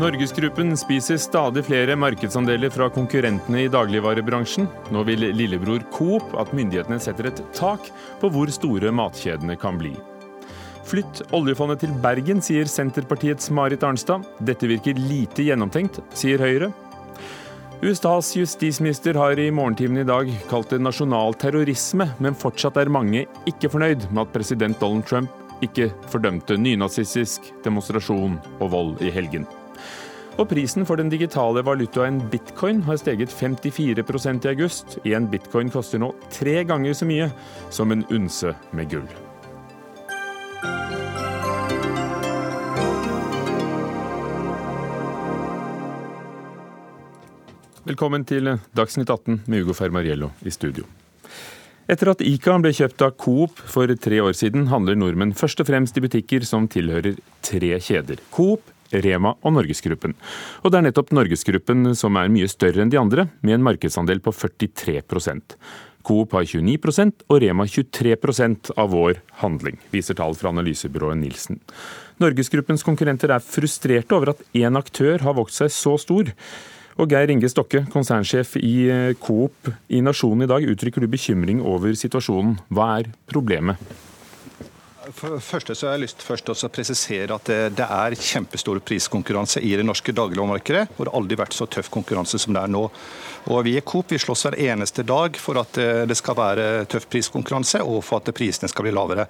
Norgesgruppen spiser stadig flere markedsandeler fra konkurrentene i dagligvarebransjen. Nå vil lillebror Coop at myndighetene setter et tak på hvor store matkjedene kan bli. Flytt oljefondet til Bergen, sier Senterpartiets Marit Arnstad. Dette virker lite gjennomtenkt, sier Høyre. USAs justisminister har i morgentimene i dag kalt det nasjonal terrorisme, men fortsatt er mange ikke fornøyd med at president Donald Trump ikke fordømte nynazistisk demonstrasjon og vold i helgen. Og prisen for den digitale valutaen bitcoin har steget 54% i august. En bitcoin koster nå tre ganger så mye som en unse med gull. Velkommen til Dagsnytt 18 med Ugo Fermariello i studio. Etter at Ica ble kjøpt av Coop for tre år siden, handler nordmenn først og fremst i butikker som tilhører tre kjeder. Coop, Rema og Norgesgruppen. Og det er nettopp Norgesgruppen som er mye større enn de andre, med en markedsandel på 43% Coop har 29% og Rema 23% av vår handling, viser tall fra analysebyrået Nilsen. Norgesgruppens konkurrenter er frustrerte over at én aktør har vokst seg så stor. Og Geir Inge Stokke, konsernsjef i eh, Coop i Nasjonen i dag, uttrykker du bekymring over situasjonen. Hva er problemet? For første så har jeg lyst først å presisere at det, det er kjempestor priskonkurranse i det norske dagligvaremarkedet. Hvor det aldri vært så tøff konkurranse som det er nå. Og Vi i Coop vi slåss hver eneste dag for at eh, det skal være tøff priskonkurranse og for at prisene skal bli lavere.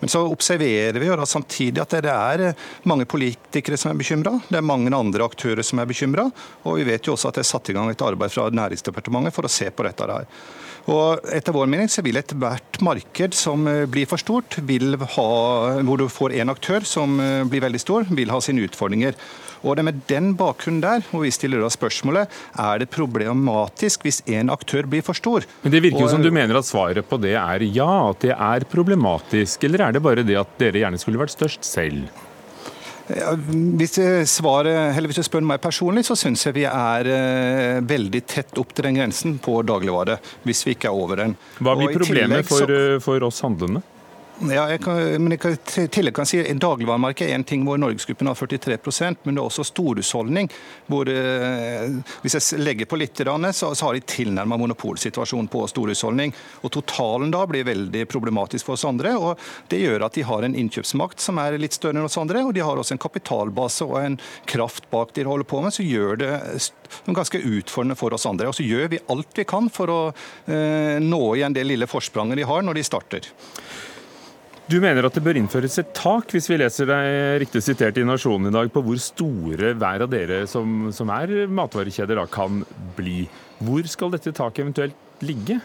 Men så observerer vi jo da samtidig at det er mange politikere som er bekymra. Det er mange andre aktører som er bekymra. Og vi vet jo også at det er satt i gang et arbeid fra Næringsdepartementet for å se på dette her. Og Etter vår mening så vil ethvert marked som eh, blir for stort, ha, hvor du får en aktør som eh, blir veldig stor, vil ha sine utfordringer. Og det er med den bakgrunnen der hvor vi stiller oss spørsmålet er det problematisk hvis en aktør blir for stor. Men Det virker jo som du mener at svaret på det er ja, at det er problematisk. Eller er det bare det at dere gjerne skulle vært størst selv? Hvis, svaret, hvis, du spør meg personlig, så syns jeg vi er eh, veldig tett opp til den grensen på dagligvare. Hvis vi ikke er over den. Hva blir problemet tillegg, for, eh, for oss handlende? Ja, jeg kan, men jeg kan, tillegg kan si Dagligvaremarkedet er en ting hvor Norgesgruppen har 43% men det er også storhusholdning. hvor eh, Hvis jeg legger på litt, så, så har de tilnærma monopolsituasjon på storhusholdning. Og Totalen da blir veldig problematisk for oss andre. og Det gjør at de har en innkjøpsmakt som er litt større enn oss andre. Og de har også en kapitalbase og en kraft bak de holder på med, som gjør det ganske utfordrende for oss andre. Og så gjør vi alt vi kan for å eh, nå igjen det lille forspranget de har når de starter. Du mener at det bør innføres et tak, hvis vi leser deg riktig sitert i Nasjonen i dag, på hvor store hver av dere som, som er matvarekjeder da, kan bli. Hvor skal dette taket eventuelt ligge?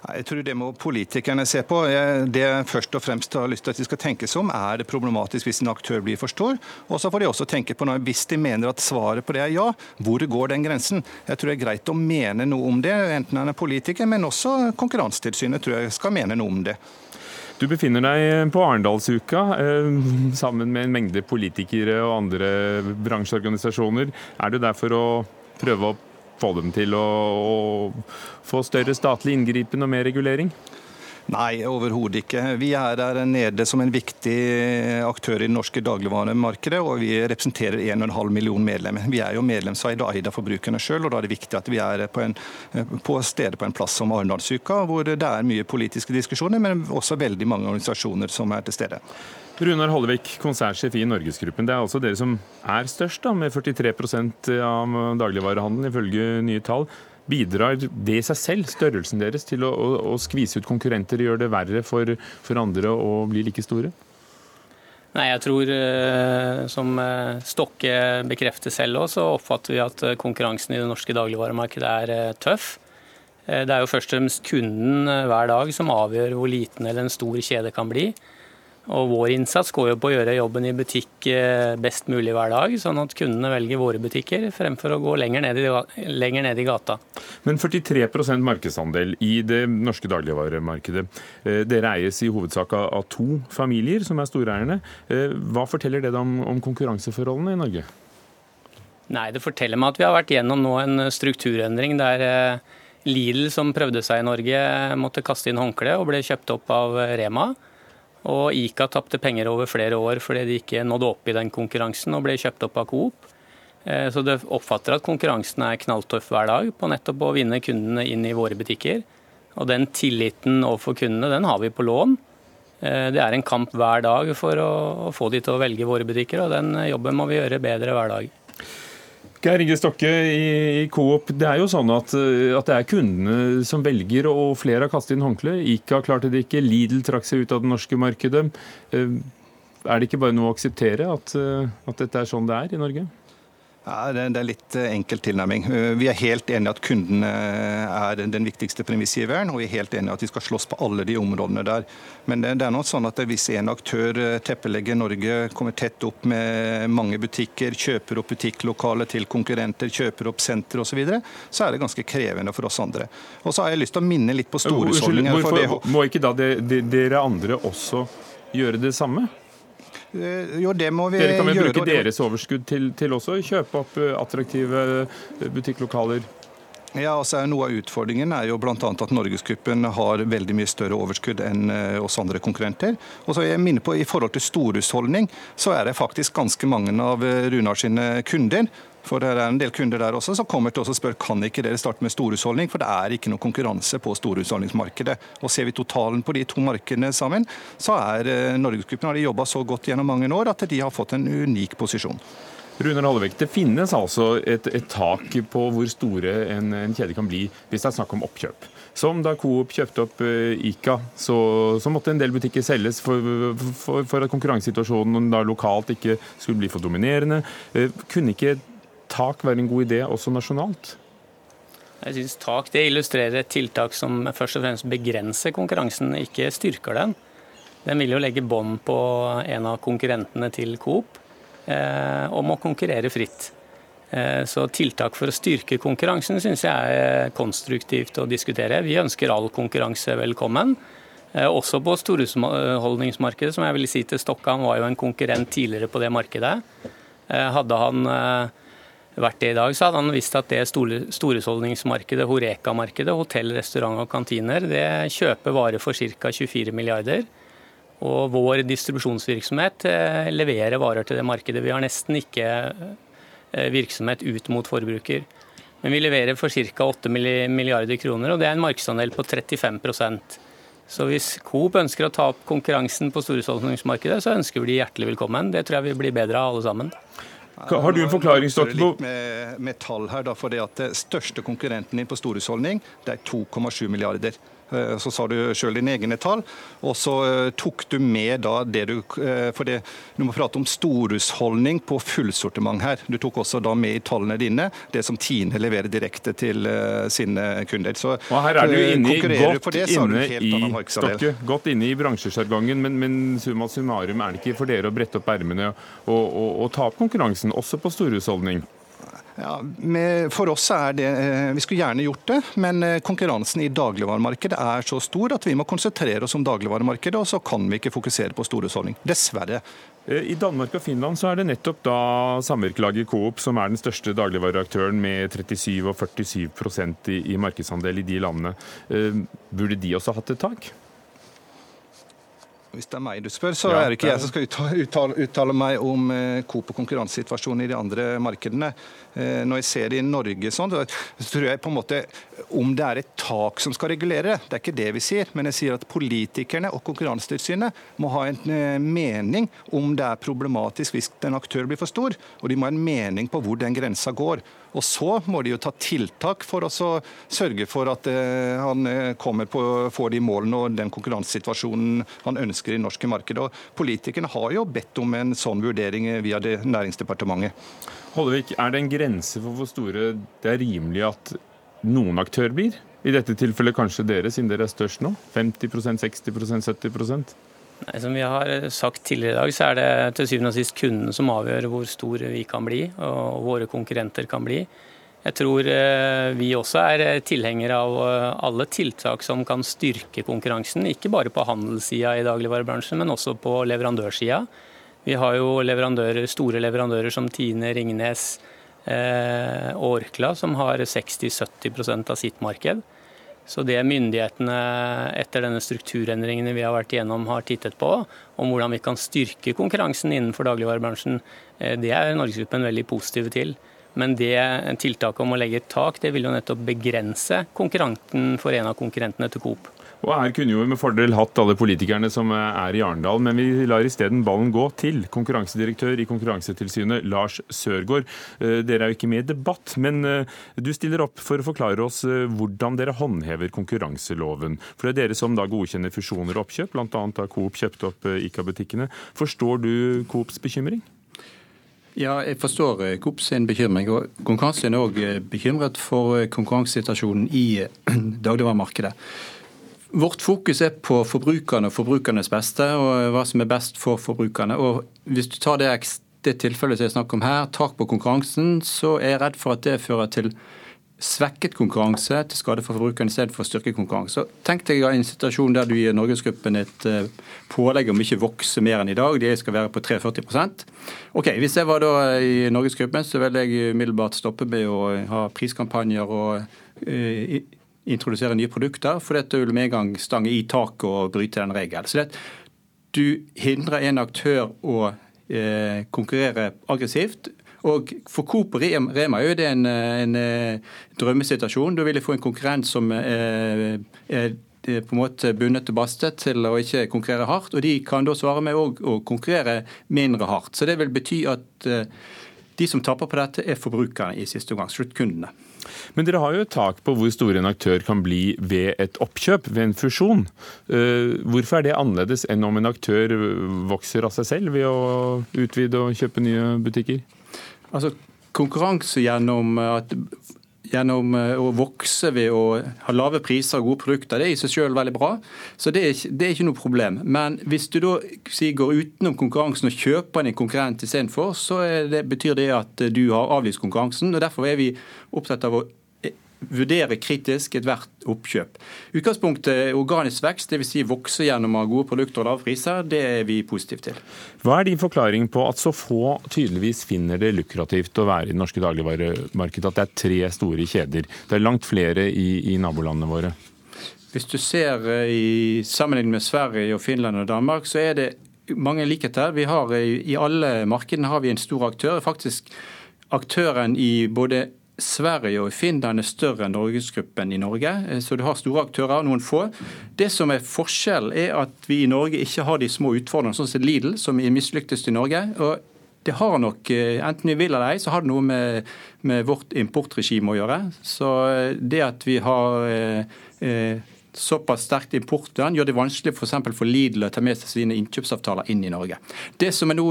Jeg tror det må politikerne se på. Det jeg først og fremst har lyst til at de skal tenke seg om, er det problematisk hvis en aktør blir for stor. Og så får de også tenke på, når, hvis de mener at svaret på det er ja, hvor går den grensen? Jeg tror det er greit å mene noe om det, enten en er politiker, men også Konkurransetilsynet tror jeg skal mene noe om det. Du befinner deg på Arendalsuka eh, sammen med en mengde politikere og andre bransjeorganisasjoner. Er du der for å prøve å få dem til å, å få større statlig inngripen og mer regulering? Nei, overhodet ikke. Vi er der nede som en viktig aktør i det norske dagligvaremarkedet, og vi representerer 1,5 million medlemmer. Vi er jo medlemseide og eid forbrukerne sjøl, og da er det viktig at vi er på, en, på stedet på en plass som Arendalsuka, hvor det er mye politiske diskusjoner, men også veldig mange organisasjoner som er til stede. Runar Hollevik, konsernsjef i Norgesgruppen. Det er altså dere som er størst, da, med 43% av dagligvarehandelen, ifølge nye tall. Bidrar det i seg selv, størrelsen deres, til å, å, å skvise ut konkurrenter og gjøre det verre for, for andre å bli like store? Nei, jeg tror, eh, som eh, Stokke bekrefter selv òg, så oppfatter vi at eh, konkurransen i det norske dagligvaremarkedet er tøff. Det er jo først og fremst kunden hver dag som avgjør hvor liten eller en stor kjede kan bli. Og Vår innsats går jo på å gjøre jobben i butikk eh, best mulig hver dag, sånn at kundene velger våre butikker fremfor å gå lenger ned i, lenger ned i gata. Men 43% markedsandel i det norske dagligvaremarkedet. Eh, dere eies i hovedsak av to familier som er storeierne. Eh, hva forteller det om, om konkurranseforholdene i Norge? Nei, Det forteller meg at vi har vært gjennom nå en strukturendring der Lidl, som prøvde seg i Norge, måtte kaste inn håndkleet og ble kjøpt opp av Rema. Og Ica tapte penger over flere år fordi de ikke nådde opp i den konkurransen og ble kjøpt opp av Coop. Eh, så det oppfatter at konkurransen er knalltøff hver dag på nettopp å vinne kundene inn i våre butikker. Og den tilliten overfor kundene, den har vi på lån. Eh, det er en kamp hver dag for å få de til å velge våre butikker, og den jobben må vi gjøre bedre hver dag. Geir Inge Stokke i Coop, det er jo sånn at, at, det er kundene som velger, og flere har kastet inn håndkle. har klarte det ikke, Lidl trakk seg ut av det norske markedet. Eh, er det ikke bare noe å akseptere at, at dette er sånn det er i Norge? Ja, det er litt eh, enkel tilnærming. Eh, vi er helt enige at kunden er den viktigste premissgiveren, og vi er helt enige at vi skal slåss på alle de områdene der. Men det er noe sånn at hvis en aktør eh, teppelegger Norge, kommer tett opp med mange butikker, kjøper opp butikklokaler til konkurrenter, kjøper opp senter osv., så, videre, så er det ganske krevende for oss andre. Og så har jeg lyst til å minne litt på storhusholdninger. Hvorfor må ikke da dere andre også gjøre det samme? Eh, jo, det må vi gjøre. Dere kan vel gjøre, bruke deres overskudd til, til også å kjøpe opp eh, attraktive eh, butikklokaler? Ja, altså Noe av utfordringen er jo bl.a. at Norgesgruppen har veldig mye større overskudd enn oss andre konkurrenter. Og så jeg minner på I forhold til storhusholdning, så er det faktisk ganske mange av Runar sine kunder for det er en del kunder der også som kommer til oss og spør kan ikke dere starte med storhusholdning, for det er ikke noe konkurranse på storhusholdningsmarkedet. Og Ser vi totalen på de to markedene sammen, så er eh, Norgesgruppen har de jobba så godt gjennom mange år at de har fått en unik posisjon. Runar Hallevik, Det finnes altså et, et tak på hvor store en, en, kjede kan bli hvis det er snakk om oppkjøp. Som da Coop kjøpte opp uh, Ica, så, så, måtte en del butikker selges for, for, for at konkurransesituasjonen da lokalt ikke skulle bli for dominerende. Uh, kunne ikke tak være en god idé også nasjonalt? Jeg synes Tak det illustrerer et tiltak som først og fremst begrenser konkurransen, ikke styrker den. Den vil jo legge bånd på en av konkurrentene til Coop eh, om å konkurrere fritt. Eh, så tiltak for å styrke konkurransen syns jeg er konstruktivt å diskutere. Vi ønsker all konkurranse velkommen. Eh, også på storhusholdningsmarkedet, som jeg vil si til Stokkan var jo en konkurrent tidligere på det markedet. Eh, hadde han eh, vært det i dag, så hadde han visst at det storhusholdningsmarkedet, Horeka-markedet, hotell, restaurant og kantiner, det kjøper varer for ca. 24 milliarder. Og vår distribusjonsvirksomhet eh, leverer varer til det markedet. Vi har nesten ikke eh, virksomhet ut mot forbruker. Men vi leverer for ca. 8 milliarder kroner, og det er en markedsandel på 35% så hvis Coop ønsker å ta opp konkurransen på storhusholdningsmarkedet, så ønsker vi de hjertelig velkommen. Det tror jeg vi blir bedre av alle sammen. Har du en forklaring, Litt med, med tall her, da, for det at det største konkurrenten din på storhusholdning det er 2,7 milliarder. Eh, så sa du sjøl dine egne tall, og så eh, tok du med da det du eh, For det, du må prate om storhusholdning på fullsortiment her. Du tok også da med i tallene dine det som Tine leverer direkte til sine kunder. Så og her er du inne godt, det, inne i, Stokke, godt inne i bransjesjargongen, men, men summa summarum er det ikke for dere å brette opp ermene og, og, og ta opp konkurransen, også på storhusholdning? Ja, for oss er det eh, Vi skulle gjerne gjort det, men eh, konkurransen i dagligvaremarkedet er så stor at vi må konsentrere oss om dagligvaremarkedet, og så kan vi ikke fokusere på storhusholdning. Dessverre. Eh, I Danmark og Finland så er det nettopp da samvirkelaget Coop som er den største dagligvareaktøren med 37 og 47 i, i markedsandel i de landene. Burde de også hatt et tak? Hvis det er meg du spør, så ja, er det ikke jeg som skal uttale, uttale, meg om eh, Coop og konkurransesituasjonen i de andre markedene. Eh, når jeg ser det i Norge sånn, så tror jeg på en måte om det er et tak som skal regulere det. Det er ikke det vi sier, men jeg sier at politikerne og Konkurransetilsynet må ha en eh, mening om det er problematisk hvis en aktør blir for stor, og de må ha en mening på hvor den grensa går. Og så må de jo ta tiltak for å sørge for at eh, han eh, kommer på, får de målene og den konkurransesituasjonen han ønsker i norske marked. Og politikerne har jo bedt om en sånn vurdering via det Næringsdepartementet. Holdevik, er det en grense for hvor store det er rimelig at noen aktør blir? I dette tilfellet kanskje dere, siden dere er størst nå? 50% 60% 70 Nei, Som vi har sagt tidligere i dag, så er det til syvende og sist kunden som avgjør hvor stor vi kan bli og våre konkurrenter kan bli. Jeg tror eh, vi også er tilhengere av eh, alle tiltak som kan styrke konkurransen. Ikke bare på handelssida i dagligvarebransjen, men også på leverandørsida. Vi har jo leverandører, store leverandører som Tine, Ringnes, eh, Orkla, som har 60-70% av sitt marked. Så det myndighetene etter denne strukturendringene vi har vært igjennom har tittet på, om hvordan vi kan styrke konkurransen innenfor dagligvarebransjen, eh, det er Norgesgruppen veldig positive til. Men det tiltaket om å legge et tak, det vil jo nettopp begrense konkurranten for en av konkurrentene til Coop. Og Her kunne jo med fordel hatt alle politikerne som er i Arendal, men vi lar isteden ballen gå til konkurransedirektør i Konkurransetilsynet, Lars Sørgaard. Eh, dere er jo ikke med i debatt, men eh, du stiller opp for å forklare oss eh, hvordan dere håndhever konkurranseloven. For det er dere som da godkjenner fusjoner og oppkjøp, bl.a. da Coop kjøpte opp ICA-butikkene. Forstår du Coops bekymring? Ja, jeg forstår Coop sin bekymring. og Konkurransen er òg bekymret for konkurransesituasjonen i dagligvaremarkedet. Vårt fokus er på forbrukerne og forbrukernes beste, og hva som er best for forbrukerne. Og Hvis du tar det, det tilfellet som jeg snakker om her, tak på konkurransen, så er jeg redd for at det fører til svekket konkurranse til skade for forbrukerne istedenfor å styrke konkurranse. Tenk deg en situasjon der du gir Norgesgruppen et eh, pålegg om ikke vokse mer enn i dag. De skal være på 43% Ok, Hvis jeg var da i Norgesgruppen, så ville jeg umiddelbart stoppe med å ha priskampanjer og uh, introdusere nye produkter, for dette vil med en gang stange i taket og bryte den regelen. Så det, du hindrer en aktør å eh, konkurrere aggressivt. Og For Coop og Rema er det en, en, eh, drømmesituasjon. Da vil de få en konkurrent som eh, er på en måte bundet og bastet til å ikke konkurrere hardt. Og de kan da svare med å konkurrere mindre hardt. Så det vil bety at eh, de som taper på dette, er forbrukerne i siste omgang, sluttkundene. Men dere har jo et tak på hvor stor en aktør kan bli ved et oppkjøp, ved en fusjon. Eh, hvorfor er det annerledes enn om en aktør vokser av seg selv ved å utvide og kjøpe nye butikker? Altså, Konkurranse gjennom at gjennom eh, å vokse ved å ha lave priser og gode produkter, det er i seg selv veldig bra. Så det er, ikke, det er ikke noe problem. Men hvis du da si, går utenom konkurransen og kjøper en konkurrent istedenfor, så det, betyr det at du har avlyst konkurransen. og Derfor er vi opptatt av å vurdere kritisk ethvert oppkjøp. Utgangspunktet er organisk vekst, dvs. Si vokse gjennom av gode produkter og lave priser. Det er vi positive til. Hva er din forklaring på at så få tydeligvis finner det lukrativt å være i det norske dagligvaremarkedet? At det er tre store kjeder. Det er langt flere i, i nabolandene våre. Hvis du ser eh, i sammenligning med Sverige, og Finland og Danmark, så er det mange likheter. Vi har, I alle markedene har vi en stor aktør. Faktisk aktøren i både Sverige og Finland er større enn Norgesgruppen i Norge, eh, så du har store aktører, noen få. Det som er forskjell, er at vi i Norge ikke har de små utfordringene, sånn som Lidl, som er mislyktes i Norge. og det har nok, eh, enten vi vil eller ei, så har det noe med, med vårt importregime å gjøre. Så eh, det at vi har eh, såpass sterkt importvern gjør det vanskelig. For, for Lidl å ta med seg sine innkjøpsavtaler inn i Norge. Det som er nå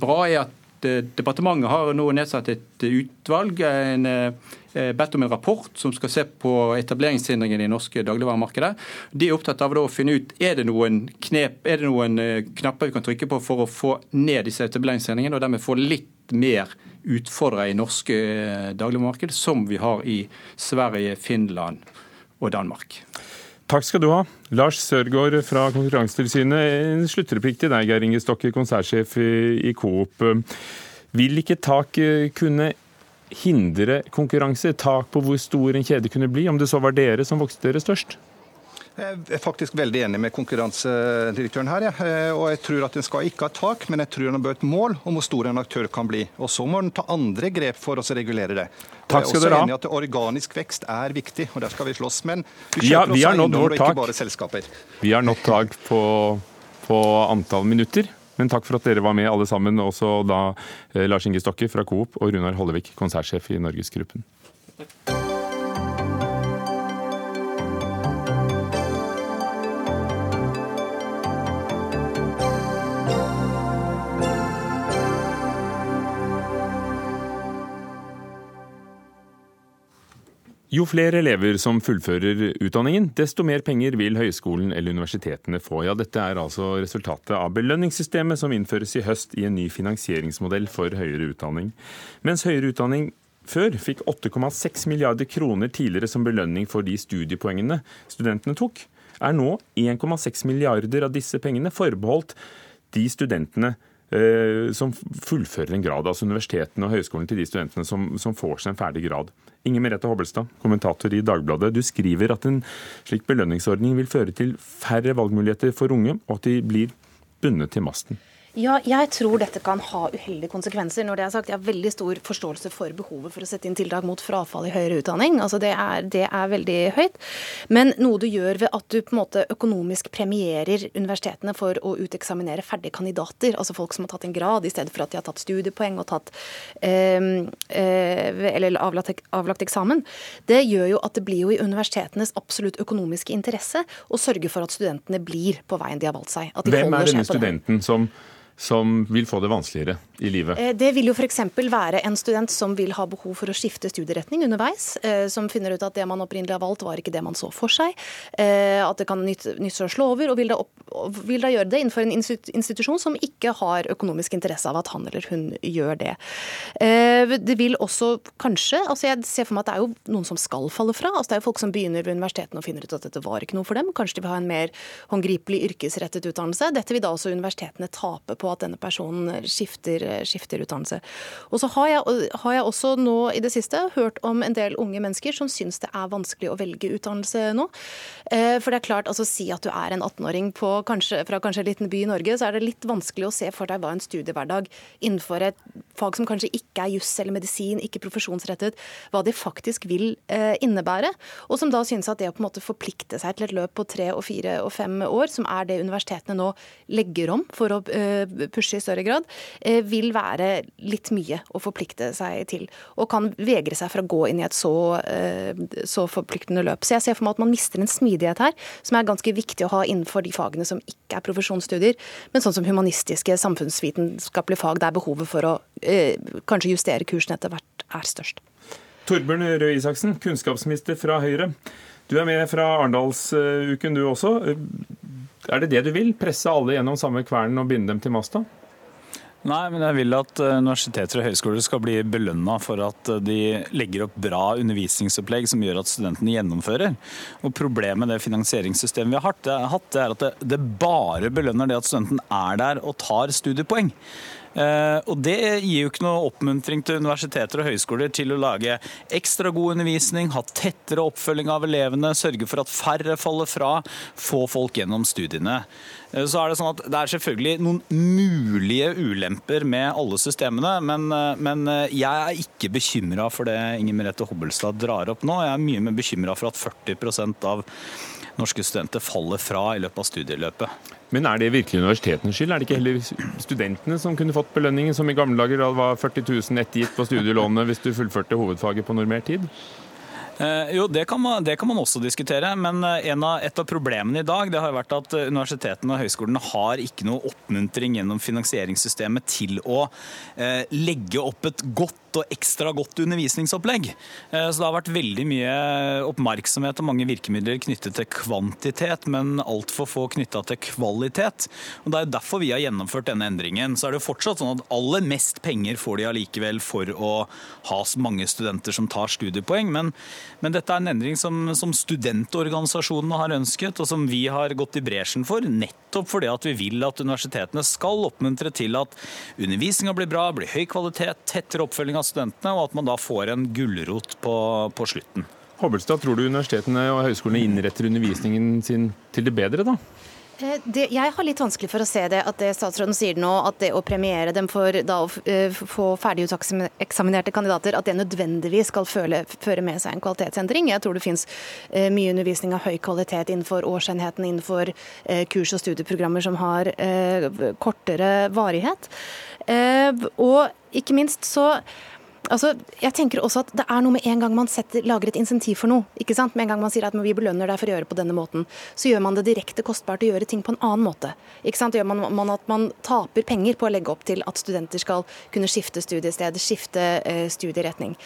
bra, er at departementet har nå nedsatt et utvalg, en, eh, bedt om en rapport som skal se på etableringshindringene i norske dagligvaremarkedet. De er opptatt av å finne ut er det noen knep, er det noen eh, knapper vi kan trykke på for å få ned disse etableringshindringene, og dermed få litt mer utfordrere i norske dagligvaremarked, som vi har i Sverige, Finland og Danmark. Takk skal du ha. Lars Sørgaard fra Konkurransetilsynet. En sluttreplikk til deg, Geir Inge Stokke, konsertsjef i Coop. Vil ikke tak eh, kunne hindre konkurranse? Tak på hvor stor en kjede kunne bli, om det så var dere som vokste dere størst? Jeg er faktisk veldig enig med konkurransedirektøren her. Ja. Eh, og jeg tror at Den skal ikke ha tak, men jeg tror den bør ha et mål om hvor stor en aktør kan bli. Og Så må den ta andre grep for å regulere det. Takk skal dere ha. Jeg er også enig i at Organisk vekst er viktig, og der skal vi slåss. Men vi kjøper ja, vi og ikke bare selskaper. Vi har nådd tak på, på antall minutter. Men takk for at dere var med alle sammen, også da eh, Lars Inge Stokke fra Coop og Runar Hollevik, konsertsjef i Norgesgruppen. Jo flere elever som fullfører utdanningen, desto mer penger vil høyskolen eller universitetene få. Ja, Dette er altså resultatet av belønningssystemet som innføres i høst i en ny finansieringsmodell for høyere utdanning. Mens høyere utdanning før fikk 8,6 milliarder kroner tidligere som belønning for de studiepoengene studentene tok, er nå 1,6 milliarder av disse pengene forbeholdt de studentene som fullfører en grad. Altså universitetene og høyskolene til de studentene som, som får seg en ferdig grad. Inger Merete Hobbelstad, kommentator i Dagbladet. Du skriver at en slik belønningsordning vil føre til færre valgmuligheter for unge, og at de blir bundet til masten. Ja, jeg tror dette kan ha uheldige konsekvenser. Når det er sagt, Jeg har veldig stor forståelse for behovet for å sette inn tiltak mot frafall i høyere utdanning. Altså det er, det er veldig høyt. Men noe du gjør ved at du på en måte økonomisk premierer universitetene for å uteksaminere ferdige kandidater, altså folk som har tatt en grad, i stedet for at de har tatt studiepoeng og tatt eh, eh, eller avlagt, avlagt eksamen, det gjør jo at det blir jo i universitetenes absolutt økonomiske interesse å sørge for at studentene blir på veien de har valgt seg. Hvem er denne studenten som som vil få det vanskeligere i livet? Eh, det vil jo f.eks. være en student som vil ha behov for å skifte studieretning underveis. Eh, som finner ut at det man opprinnelig har valgt, var ikke det man så for seg. Eh, at det kan nytte å slå over, og vil da, opp, vil da, gjøre det innenfor en institusjon som ikke har økonomisk interesse av at han eller hun gjør det. Det vil også kanskje altså Jeg ser for meg at det er jo noen som skal falle fra. altså Det er jo folk som begynner ved universitetene og finner ut at dette var ikke noe for dem. Kanskje de vil ha en mer håndgripelig yrkesrettet utdannelse. Dette vil da også universitetene tape på at denne personen skifter, skifter utdannelse. Og så har jeg, har jeg, også nå i det siste hørt om en del unge mennesker som syns det er vanskelig å velge utdannelse nå. Eh, for det er klart, altså si at du er en 18-åring fra kanskje en liten by i Norge, så er det litt vanskelig å se for deg hva en studiehverdag innenfor et fag som kanskje ikke er juss eller medisin, ikke profesjonsrettet, hva det faktisk vil eh, innebære. Og som da synes at det å på en måte forplikte seg til et løp på tre og fire og fem år, som er det universitetene nå legger om for å eh, pushe i større grad, eh, vil være litt mye å forplikte seg til. Og kan vegre seg for å gå inn i et så, eh, så forpliktende løp. Så jeg ser for meg at man mister en smidighet her, som er ganske viktig å ha innenfor de fagene som ikke er profesjonsstudier, men sånn som humanistiske, samfunnsvitenskapelige fag, der behovet for å eh, kanskje justere kursen etter hvert er størst. Torbjørn Røe Isaksen, kunnskapsminister fra Høyre. Du er med fra Arendalsuken du også. Er det det du vil? Presse alle gjennom samme kvernen og binde dem til masta? Nei, men jeg vil at eh, universiteter og høyskoler skal bli belønna for at eh, de legger opp bra undervisningsopplegg som gjør at studentene gjennomfører. Og Problemet med det finansieringssystemet vi har hatt, det er at det, bare belønner det at studenten er der og tar studiepoeng. Eh, og Det gir jo ikke noe oppmuntring til universiteter og høyskoler til å lage ekstra god undervisning, ha tettere oppfølging av elevene, sørge for at færre faller fra, få folk gjennom studiene. Eh, så er Det sånn at det er selvfølgelig noen mulige ulemper med alle systemene, men, eh, men jeg er ikke bekymra for det Inger Merete Hobbelstad drar opp nå. Jeg er mye mer bekymra for at 40% av norske studenter faller fra i løpet av studieløpet. Men er det virkelig universitetenes skyld? Er det ikke heller studentene som kunne fått belønningen, som i gamle dager var 40 000 ettergitt på studielånet hvis du fullførte hovedfaget på normert tid? Eh, jo, det kan, man, det kan, man, også diskutere. Men eh, av, et av problemene i dag det har vært at eh, universitetene og høyskolene har ikke noe oppmuntring gjennom finansieringssystemet til å legge opp et godt og ekstra godt undervisningsopplegg. Så det har vært veldig mye oppmerksomhet og mange virkemidler knyttet til kvantitet, men altfor få knytta til kvalitet. Og Det er derfor vi har gjennomført denne endringen. Så er det fortsatt sånn at aller mest penger får de allikevel for å ha mange studenter som tar studiepoeng. Men, men dette er en endring som, som studentorganisasjonene har ønsket, og som vi har gått i bresjen for. Nettopp fordi at vi vil at universitetene skal oppmuntre til at undervisninga blir bra, blir høy kvalitet, tettere oppfølging av studentene, og at man da får en gulrot på, på slutten. Hobbelstad, tror du universitetene og høyskolene innretter undervisningen sin til det bedre, da? Eh, det, jeg har litt vanskelig for å se det, at det statsråden sier nå, at det å premiere dem for da å uh, få ferdigeksaminerte kandidater, at det nødvendigvis skal føle, føre med seg en kvalitetsendring. Jeg tror det finnes eh, mye undervisning av høy kvalitet innenfor årsenheten, innenfor eh, kurs- og studieprogrammer som har kortere varighet. og ikke minst så Altså, jeg tenker også at Det er noe med en gang man setter, lager et insentiv for noe. ikke sant? Med en gang man sier at vi belønner deg for å gjøre det på denne måten, så gjør man det direkte kostbart å gjøre ting på en annen måte. Ikke sant? Gjør man, man at man taper penger på å legge opp til at studenter skal kunne skifte studiested, skifte eh, studieretning.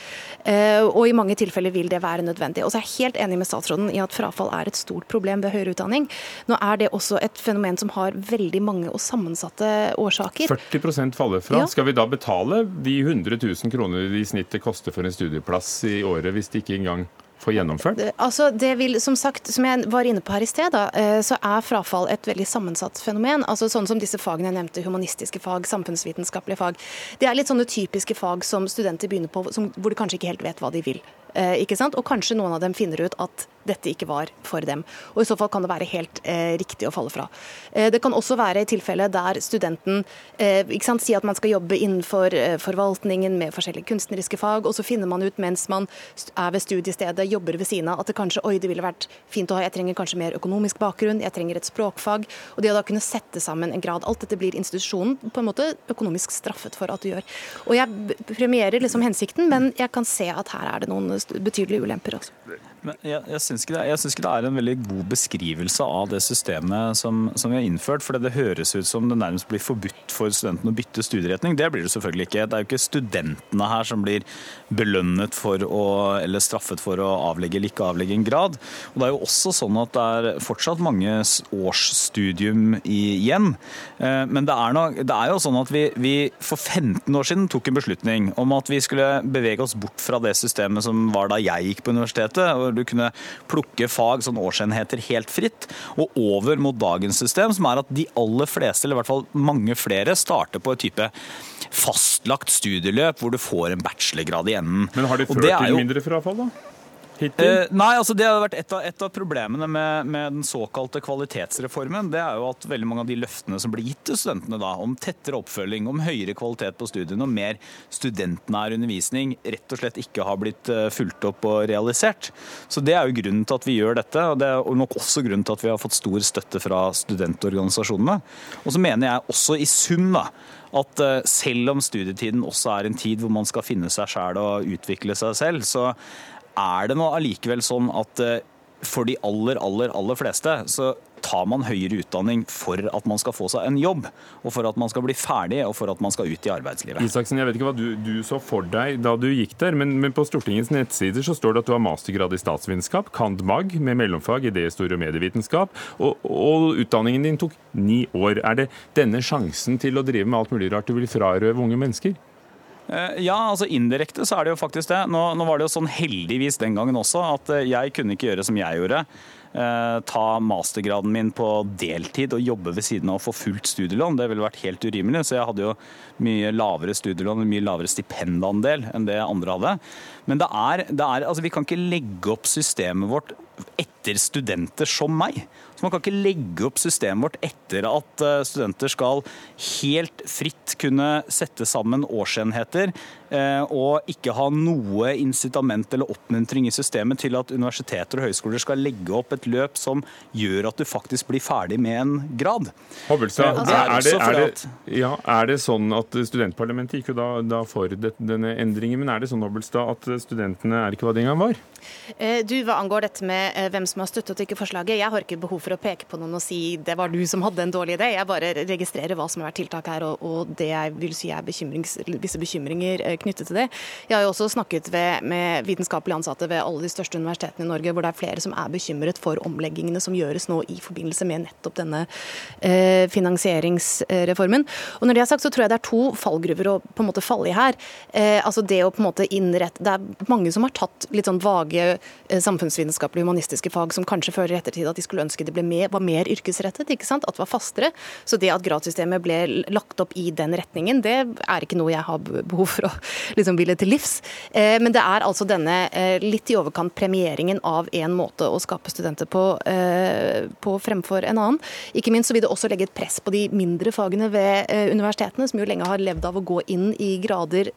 Eh, og i mange tilfeller vil det være nødvendig. Og så er jeg helt enig med statsråden i at frafall er et stort problem ved høyere utdanning. Nå er det også et fenomen som har veldig mange og sammensatte årsaker. 40% faller fra. Ja. Skal vi da betale de 100 000 kroner i snitt det koster for en studieplass i året, hvis de ikke engang får gjennomført? Altså, det vil, som sagt, som jeg var inne på her i sted, da, eh, så er frafall et veldig sammensatt fenomen. Altså Sånn som disse fagene jeg nevnte, humanistiske fag, samfunnsvitenskapelige fag. Det er litt sånne typiske fag som studenter begynner på som, hvor de kanskje ikke helt vet hva de vil. Eh, ikke sant? Og kanskje noen av dem finner ut at dette ikke var for dem. Og I så fall kan det være helt eh, riktig å falle fra. Eh, det kan også være i tilfelle der studenten eh, sant, sier at man skal jobbe innenfor eh, forvaltningen med forskjellige kunstneriske fag, og så finner man ut mens man er ved studiestedet, jobber ved siden av, at det kanskje oi, det ville vært fint å ha, jeg trenger kanskje mer økonomisk bakgrunn, jeg trenger et språkfag. Og det å da kunne sette sammen en grad, alt dette blir institusjonen på en måte økonomisk straffet for at du gjør. Og jeg premierer liksom hensikten, men jeg kan se at her er det noen betydelige ulemper også. Men jeg, jeg syns ikke, ikke, det er en veldig god beskrivelse av det systemet som, som vi har innført. For det høres ut som det nærmest blir forbudt for studentene å bytte studieretning. Det blir det selvfølgelig ikke. Det er jo ikke studentene her som blir belønnet for å, eller straffet for å avlegge eller ikke avlegge en grad. Og det er jo også sånn at det er fortsatt mange årsstudium igjen. Eh, men det er, noe, det er jo sånn at vi, vi for 15 år siden tok en beslutning om at vi skulle bevege oss bort fra det systemet som var da jeg gikk på universitetet. og hvor du kunne plukke fag, sånn årsenheter, helt fritt, og over mot dagens system, som er at de aller fleste, eller i hvert fall mange flere, starter på et type fastlagt studieløp hvor du får en bachelorgrad i enden. Men har de ført det til mindre frafall, da? Eh, nei, altså det har vært et av, et av problemene med, med, den såkalte kvalitetsreformen. Det er jo at veldig mange av de løftene som blir gitt til studentene da, om tettere oppfølging, om høyere kvalitet på studiene og mer studentnær undervisning, rett og slett ikke har blitt uh, fulgt opp og realisert. Så Det er jo grunnen til at vi gjør dette, og det er nok også grunnen til at vi har fått stor støtte fra studentorganisasjonene. Og så mener jeg også i sum da, at uh, selv om studietiden også er en tid hvor man skal finne seg sjæl og utvikle seg selv, så er det nå allikevel sånn at eh, for de aller, aller, aller fleste så tar man høyere utdanning for at man skal få seg en jobb, og for at man skal bli ferdig og for at man skal ut i arbeidslivet. Isaksen, jeg vet ikke hva du, du så for deg da du gikk der, men, men, på Stortingets nettsider så står det at du har mastergrad i statsvitenskap, cand.mag med mellomfag i idéhistorie og medievitenskap, og, og, utdanningen din tok ni år. Er det denne sjansen til å drive med alt mulig rart du vil frarøve unge mennesker? Eh, ja, altså indirekte så er det jo faktisk det. Nå, nå, var det jo sånn heldigvis den gangen også at eh, jeg kunne ikke gjøre som jeg gjorde. Eh, ta mastergraden min på deltid og jobbe ved siden av å få fullt studielån. Det ville vært helt urimelig. Så jeg hadde jo mye lavere studielån, mye lavere stipendandel enn det andre hadde. Men det er, det er altså vi kan ikke legge opp systemet vårt etter studenter som meg. Så Man kan ikke legge opp systemet vårt etter at eh, studenter skal helt fritt kunne sette sammen årsenheter eh, og ikke ha noe incitament eller oppmuntring i systemet til at universiteter og høyskoler skal legge opp et løp som gjør at du faktisk blir ferdig med en grad. Hobbelstad, eh, er, det, er, ja, er det sånn at studentparlamentet gikk jo da, da for denne endringen, men er det sånn Hobbelstad, at studentene er ikke hva de engang var? Du, Hva angår dette med hvem som har støttet og ikke forslaget, jeg har ikke behov for for å peke på noen og si det var du som hadde en dårlig idé. Jeg bare registrerer hva som har vært tiltak her, og, og det jeg vil si er visse bekymringer eh, knyttet til det. Jeg har jo også snakket ved, med vitenskapelige ansatte ved alle de største universitetene i Norge, hvor det er flere som er bekymret for omleggingene som gjøres nå i forbindelse med nettopp denne eh, finansieringsreformen. Og når det er sagt, så tror jeg det er to fallgruver å på en måte falle i her. Eh, altså det å på en måte innrette Det er mange som har tatt litt sånn vage eh, samfunnsvitenskapelige humanistiske fag som kanskje føler i ettertid at de skulle ønske det ble mer, var mer yrkesrettet, ikke sant? at det var fastere. Så det at gradssystemet ble lagt opp i den retningen, det er ikke noe jeg har behov for å liksom ville til livs. Eh, men det er altså denne eh, litt i overkant premieringen av en måte å skape studenter på, eh, på fremfor en annen. Ikke minst så vil det også legge et press på de mindre fagene ved universitetene, som jo lenge har levd av å gå inn i grader,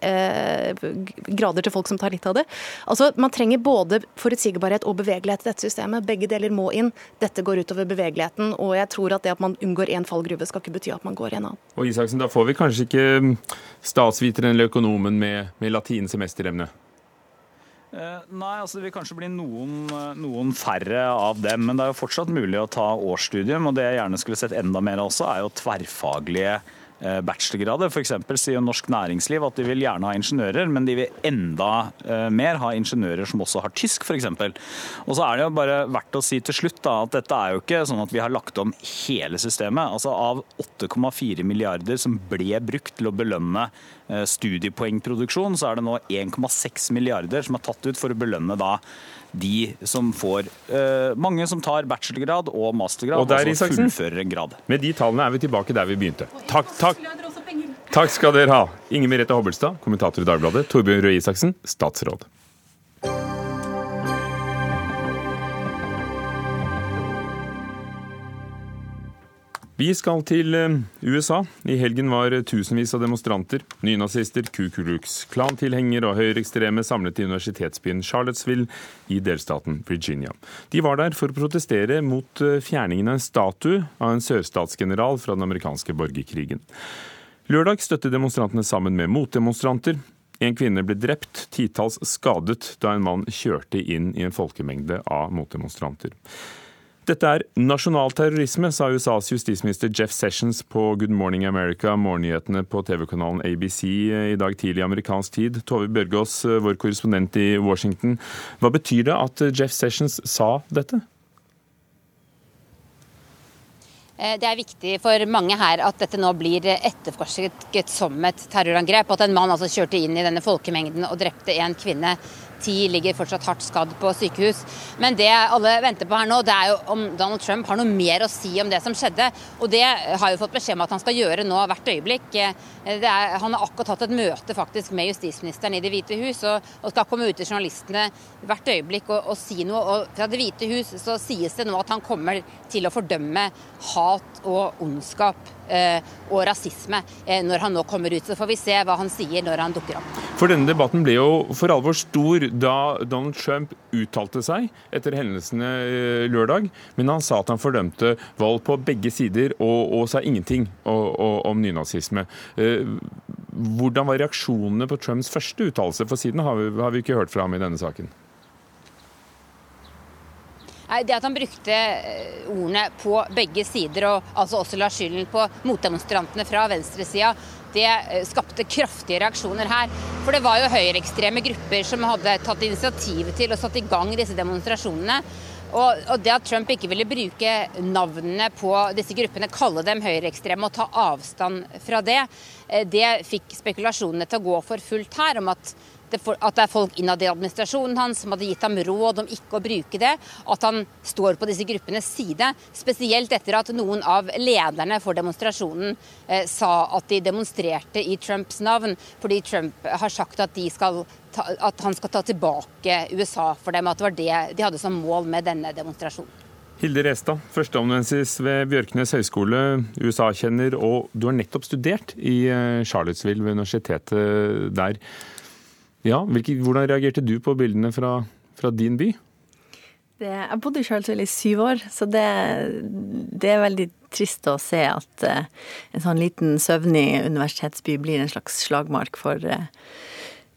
grader til folk som tar litt av det. Altså, Man trenger både forutsigbarhet og bevegelighet i dette systemet. Begge deler må inn. Dette går ut utover bevegeligheten. Og jeg tror at det at man unngår én fallgruve, skal ikke bety at man går i en annen. Og Isaksen, da får vi kanskje ikke mm, statsviteren eller økonomen med, med latin semesteremne? Eh, nei, altså Det vil kanskje bli noen, eh, noen, færre av dem, men det er jo fortsatt mulig å ta årsstudium. og Det jeg gjerne skulle sett enda mer av også, er jo tverrfaglige bachelorgrader. F.eks. sier Norsk Næringsliv at de vil gjerne ha ingeniører, men de vil enda eh, mer ha ingeniører som også har tysk, f.eks. Og så er det jo bare verdt å si til slutt da, at dette er jo ikke sånn at vi har lagt om hele systemet. Altså Av 8,4 milliarder som ble brukt til å belønne studiepoengproduksjon, så er det nå 1,6 milliarder som er tatt ut for å belønne da de som får uh, Mange som tar bachelorgrad og mastergrad, og der, altså fullfører en grad. Med de tallene er vi tilbake der vi begynte. Takk, takk. Takk skal dere ha. Inger Merete Hobbelstad, kommentator i Dagbladet. Torbjørn Røe Isaksen, statsråd. Vi skal til eh, USA. I helgen var tusenvis av demonstranter, nynazister, Ku Klux Klan-tilhengere og høyreekstreme samlet i universitetsbyen Charlottesville i delstaten Virginia. De var der for å protestere mot eh, fjerningen av en statue av en sørstatsgeneral fra den amerikanske borgerkrigen. Lørdag støtte demonstrantene sammen med motdemonstranter. En kvinne ble drept, titalls skadet da en mann kjørte inn i en folkemengde av motdemonstranter. Dette er nasjonal terrorisme, sa USAs justisminister Jeff Sessions på Good Morning America, morgennyhetene på TV-kanalen ABC i dag tidlig amerikansk tid. Tove Bjørgaas, vår korrespondent i Washington. Hva betyr det at Jeff Sessions sa dette? Eh, det er viktig for mange her at dette nå blir etterforsket som et terrorangrep. At en mann altså kjørte inn i denne folkemengden og drepte en kvinne ti ligger fortsatt hardt skadd på sykehus. Men det alle venter på her nå, det er jo om Donald Trump har noe mer å si om det som skjedde. Og det har jo fått beskjed om at han skal gjøre nå hvert øyeblikk. Er, han har akkurat hatt et møte faktisk med justisministeren i Det hvite hus og, og skal komme ut til journalistene hvert øyeblikk og, og si noe. Og fra Det hvite hus så sies det nå at han kommer til å fordømme hat og ondskap Eh, og rasisme eh, når han nå kommer ut. Så får vi se hva han sier når han dukker opp. For denne debatten ble jo for alvor stor da Donald Trump uttalte seg etter hendelsene eh, lørdag, men han sa at han fordømte vold på begge sider og, og sa ingenting om nynazisme. Hvordan var reaksjonene på Trumps første uttalelse? For siden har vi, har vi ikke hørt fra ham i denne saken. Det at han brukte eh, ordene på begge sider, og altså også la skylden på motdemonstrantene fra venstresida, det eh, skapte kraftige reaksjoner her. For det var jo høyreekstreme grupper som hadde tatt initiativet til og satt i gang disse demonstrasjonene. Og, og, det at Trump ikke ville bruke navnene på disse gruppene, kalle dem høyreekstreme og ta avstand fra det, eh, det fikk spekulasjonene til å gå for fullt her om at at det er folk innad i administrasjonen hans som hadde gitt ham råd om ikke å bruke det. At han står på disse gruppenes side. Spesielt etter at noen av lederne for demonstrasjonen eh, sa at de demonstrerte i Trumps navn, fordi Trump har sagt at, skal ta, at han skal ta tilbake USA for dem. At det var det de hadde som mål med denne demonstrasjonen. Hilde Restad, førsteamanuensis ved Bjørknes høgskole, USA-kjenner, og du har nettopp studert i eh, Charlottesville ved universitetet der. Ja, hvilke, Hvordan reagerte du på bildene fra, fra din by? Det, jeg bodde i Charlottesville i syv år, så det, det, er veldig trist å se at uh, en sånn liten søvnig universitetsby blir en slags slagmark for uh,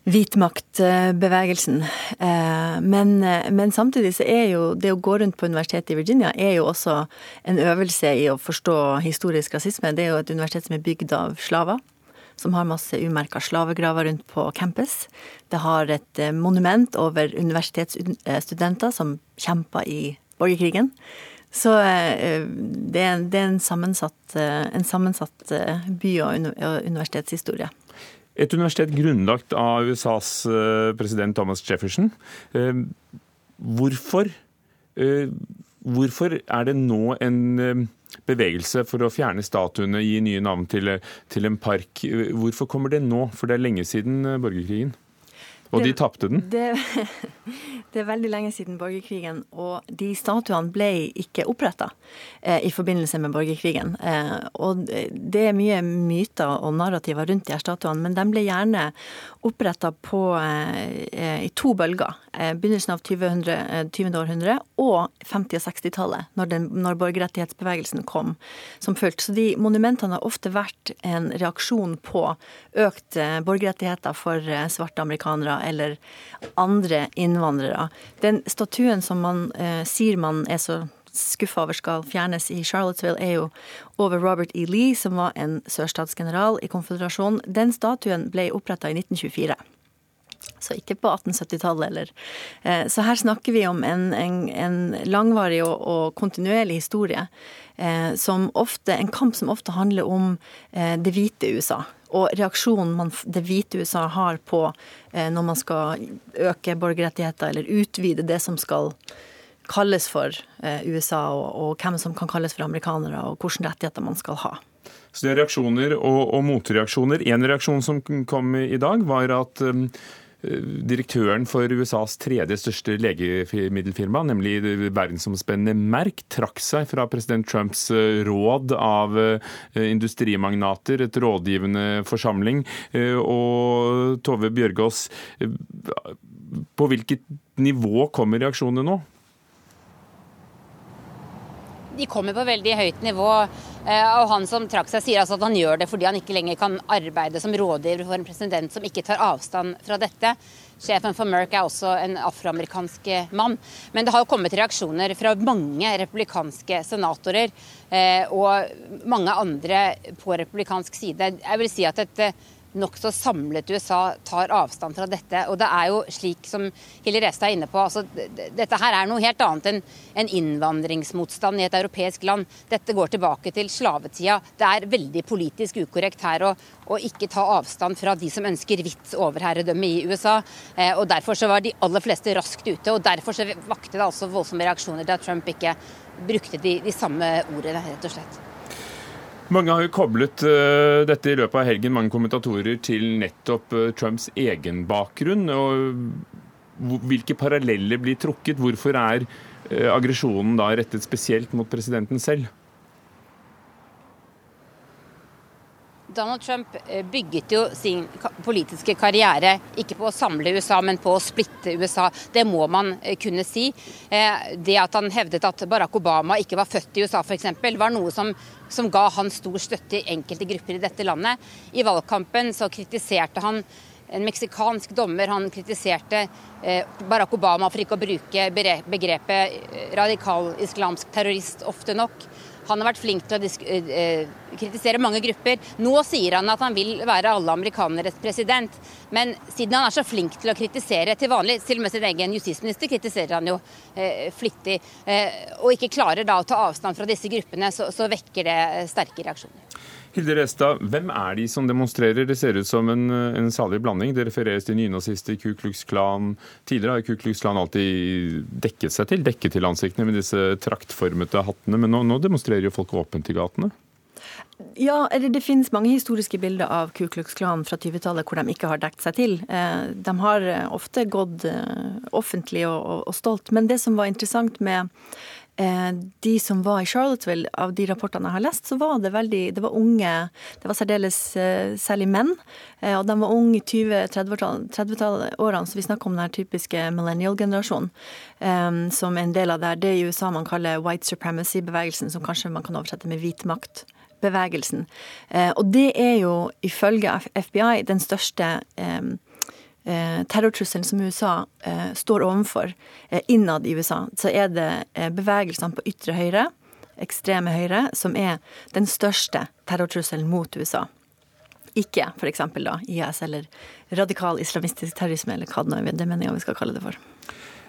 hvitmaktbevegelsen. Uh, men, men, samtidig så er jo det å gå rundt på universitetet i Virginia er jo også en øvelse i å forstå historisk rasisme. Det er jo et universitet som er bygd av slaver som har masse umerka slavegraver rundt på campus. Det har et eh, monument over universitetsstudenter som kjempa i borgerkrigen. Så eh, det er, en sammensatt, eh, en sammensatt by- og universitetshistorie. Et universitet grunnlagt av USAs president Thomas Jefferson. Hvorfor, hvorfor er det nå en bevegelse for å fjerne statuene, gi nye navn til, til en park. Hvorfor kommer det nå? For det er lenge siden eh, borgerkrigen. Og det, de tapte den? Det, det, er veldig lenge siden borgerkrigen, og de statuene ble ikke oppretta eh, i forbindelse med borgerkrigen. Eh, og det er mye myter og narrativer rundt de her statuene, men de ble gjerne oppretta eh, i to bølger. Eh, begynnelsen av 20. 20. Eh, århundre og 50- og 60-tallet, når, når borgerrettighetsbevegelsen kom som fullt. Så de monumentene har ofte vært en reaksjon på økt borgerrettigheter for svarte amerikanere eller andre innvandrere. Den statuen som man eh, sier man er så skuffa over skal fjernes i Charlottesville, er jo over Robert E. Lee, som var en sørstatsgeneral i konføderasjonen. Den statuen ble oppretta i 1924. Så ikke på 1870-tallet, eller. Eh, så her snakker vi om en, en, en langvarig og, og, kontinuerlig historie. Eh, som ofte, En kamp som ofte handler om eh, det hvite USA og reaksjonen man, det hvite USA har på eh, når man skal øke borgerrettigheter eller utvide det som skal kalles for eh, USA, og, og, hvem som kan kalles for amerikanere, og hvilke rettigheter man skal ha. Så det er reaksjoner og, og motreaksjoner. En reaksjon som kom i dag, var at um, Direktøren for USAs tredje største legemiddelfirma, nemlig verdensomspennende Merck, trakk seg fra president Trumps eh, råd av eh, industrimagnater, et rådgivende forsamling. Eh, og Tove Bjørgaas, på hvilket nivå kommer reaksjonene nå? De kommer på veldig høyt nivå. Eh, og han som trakk seg, sier altså at han gjør det fordi han ikke lenger kan arbeide som rådgiver for en president som ikke tar avstand fra dette. Sjefen for Merck er også en afroamerikansk mann. Men det har kommet reaksjoner fra mange republikanske senatorer eh, og mange andre på republikansk side. Jeg vil si at dette nokså samlet USA tar avstand fra dette. Og det er jo slik som Hilde Restad er inne på, altså, dette her er noe helt annet enn en innvandringsmotstand i et europeisk land. Dette går tilbake til slavetida. Det er veldig politisk ukorrekt her å, å ikke ta avstand fra de som ønsker hvitt overherredømme i USA. Eh, og Derfor så var de aller fleste raskt ute, og derfor så vakte det altså voldsomme reaksjoner da Trump ikke brukte de, de samme ordene, rett og slett. Mange har jo koblet uh, dette i løpet av helgen, mange kommentatorer, til nettopp uh, Trumps egen bakgrunn. og Hvilke paralleller blir trukket? Hvorfor er uh, aggresjonen da rettet spesielt mot presidenten selv? Donald Trump bygget jo sin politiske karriere ikke på å samle USA, men på å splitte USA. Det må man kunne si. Det at han hevdet at Barack Obama ikke var født i USA f.eks., var noe som som ga han stor støtte i enkelte grupper i dette landet. I valgkampen så kritiserte han en meksikansk dommer. Han kritiserte eh, Barack Obama for ikke å bruke begrepet eh, radikal islamsk terrorist ofte nok. Han har vært flink til å eh, eh, kritisere mange grupper. Nå sier han at han vil være alle amerikaneres president. Men siden han er så flink til å kritisere til vanlig, til og med sin egen justisminister kritiserer han jo eh, flittig, eh, og ikke klarer da å ta avstand fra disse gruppene, så, så vekker det sterke reaksjoner. Hilde Restad, hvem er de som demonstrerer? Det ser ut som en, en salig blanding. Det refereres til nynazister, Ku Klux Klan. Tidligere har Ku Klux Klan alltid dekket seg til, dekket til ansiktene med disse traktformete hattene, men nå, nå demonstrerer jo folk åpent i gatene? Ja, det finnes mange historiske bilder av Ku Klux Klan fra 20-tallet hvor de ikke har dekt seg til. Eh, de har ofte gått eh, offentlig og, og stolt. Men det som var interessant med Eh, de som var i Charlottesville, av de rapportene jeg har lest, så var det veldig Det var unge, det var særdeles eh, særlig menn. Eh, og de var unge i 20-30-årene, så vi snakker om den typiske millennial-generasjonen. Som en del av det, det i USA man kaller white supremacy-bevegelsen, som kanskje man kan oversette med hvit makt bevegelsen. Og det er jo ifølge FBI den største Eh, terrortrusselen som USA eh, står overfor eh, innad i USA, så er det bevegelsene på ytre høyre, ekstreme høyre, som er den største terrortrusselen mot USA. Ikke f.eks. da IS eller radikal islamistisk terrorisme, eller hva det nå er Det mener jeg vi skal kalle det for.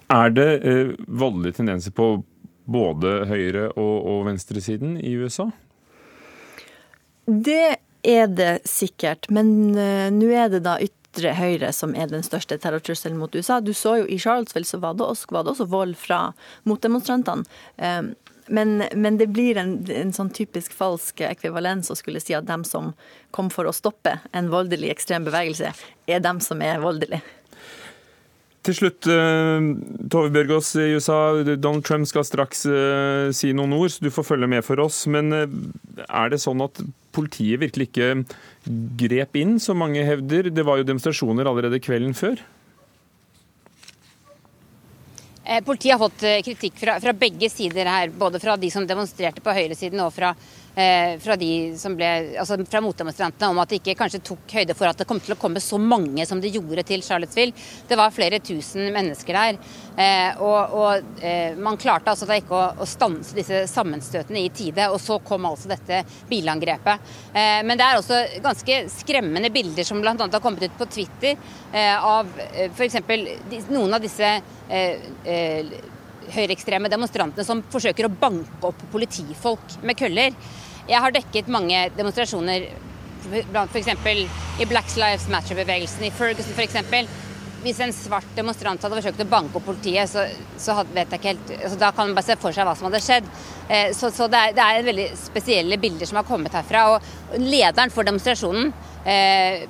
Er det eh, voldelige tendenser på både høyre- og, og venstresiden i USA? Det er det sikkert, men uh, nå er det da ytre ytre høyre som er den største terrortrusselen mot USA. Du så jo i Charlottesville så var det også, var det også vold fra motdemonstrantene. Ehm, men, men, det blir en, en, sånn typisk falsk ekvivalens å skulle si at dem som kom for å stoppe en voldelig ekstrem bevegelse, er dem som er voldelige. Til slutt, eh, Tove Bjørgaas i USA. Donald Trump skal straks eh, si noen ord, så du får følge med for oss. Men eh, er det sånn at politiet virkelig ikke grep inn, som mange hevder? Det var jo demonstrasjoner allerede kvelden før. Politiet har fått kritikk fra, fra begge sider her, både fra de som demonstrerte på høyresiden og fra fra de som ble, altså fra motdemonstrantene om at de ikke kanskje tok høyde for at det kom til å komme så mange som det gjorde til Charlottesville. Det var flere tusen mennesker der. Eh, og, og eh, man klarte altså da ikke å, å, stanse disse sammenstøtene i tide. Og så kom altså dette bilangrepet. Eh, men det er også ganske skremmende bilder som bl.a. har kommet ut på Twitter eh, av eh, f.eks. noen av disse eh, høyreekstreme demonstrantene som forsøker å banke opp politifolk med køller. Jeg har dekket mange demonstrasjoner f.eks. i Black Lives Matter-bevegelsen i Ferguson f.eks. Hvis en svart demonstrant hadde forsøkt å banke opp politiet, så, så vet jeg ikke helt, altså da kan man bare se for seg hva som hadde skjedd. Eh, så, så det, er, det, er, veldig spesielle bilder som har kommet herfra. og Lederen for demonstrasjonen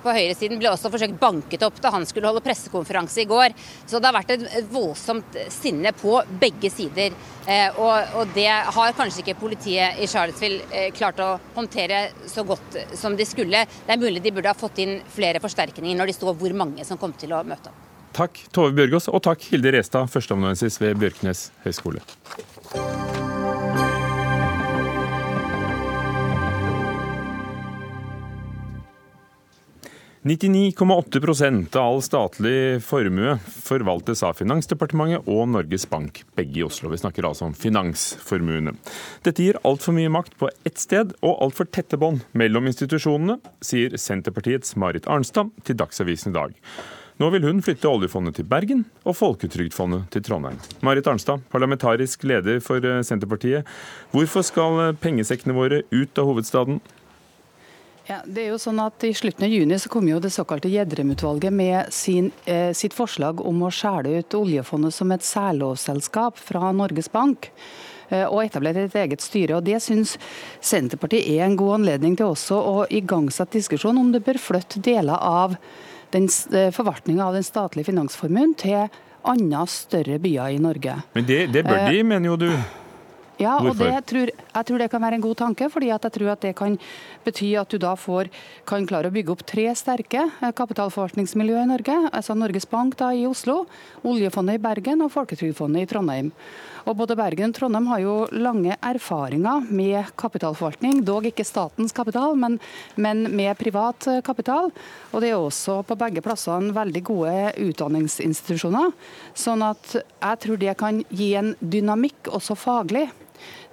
på høyresiden ble også forsøkt banket opp da han skulle holde pressekonferanse i går. Så det har vært et voldsomt sinne på begge sider. Eh, og, det har kanskje ikke politiet i Charlottesville klart å håndtere så godt som de skulle. Det er mulig de burde ha fått inn flere forsterkninger når de så hvor mange som kom til å møte opp. Takk Tove Bjørgaas, og takk Hilde Restad, førsteamanuensis ved Bjørknes høgskole. 99,8% av all statlig formue forvaltes av Finansdepartementet og Norges Bank, begge i Oslo. Vi snakker altså om finansformuene. Dette gir altfor mye makt på ett sted og altfor tette bånd mellom institusjonene, sier Senterpartiets Marit Arnstad til Dagsavisen i dag. Nå vil hun flytte oljefondet til Bergen og Folketrygdfondet til Trondheim. Marit Arnstad, parlamentarisk leder for Senterpartiet. Hvorfor skal pengesekkene våre ut av hovedstaden? Ja, det er jo sånn at I slutten av juni så kom jo det såkalte Gjedrem-utvalget med sin, eh, sitt forslag om å skjære ut oljefondet som et særlovsselskap fra Norges Bank eh, og etablere et eget styre. og Det syns Senterpartiet er en god anledning til også å igangsette diskusjon om det bør flytte deler av den eh, forvaltninga av den statlige finansformuen til andre større byer i Norge. Men det, det bør de, mener jo du? Ja, og det tror, jeg tror det kan være en god tanke. fordi jeg tror at det kan bety at du da får, kan klare å bygge opp tre sterke kapitalforvaltningsmiljøer kapitalforvaltningsmiljø i Norge. altså Norges Bank da i Oslo, Oljefondet i Bergen og Folketrygdfondet i Trondheim. Og Både Bergen og Trondheim har jo lange erfaringer med kapitalforvaltning. Dog ikke statens kapital, men, men med privat eh, kapital. Og det er også på begge plassene veldig gode utdanningsinstitusjoner. Sånn at jeg tror det kan gi en dynamikk også faglig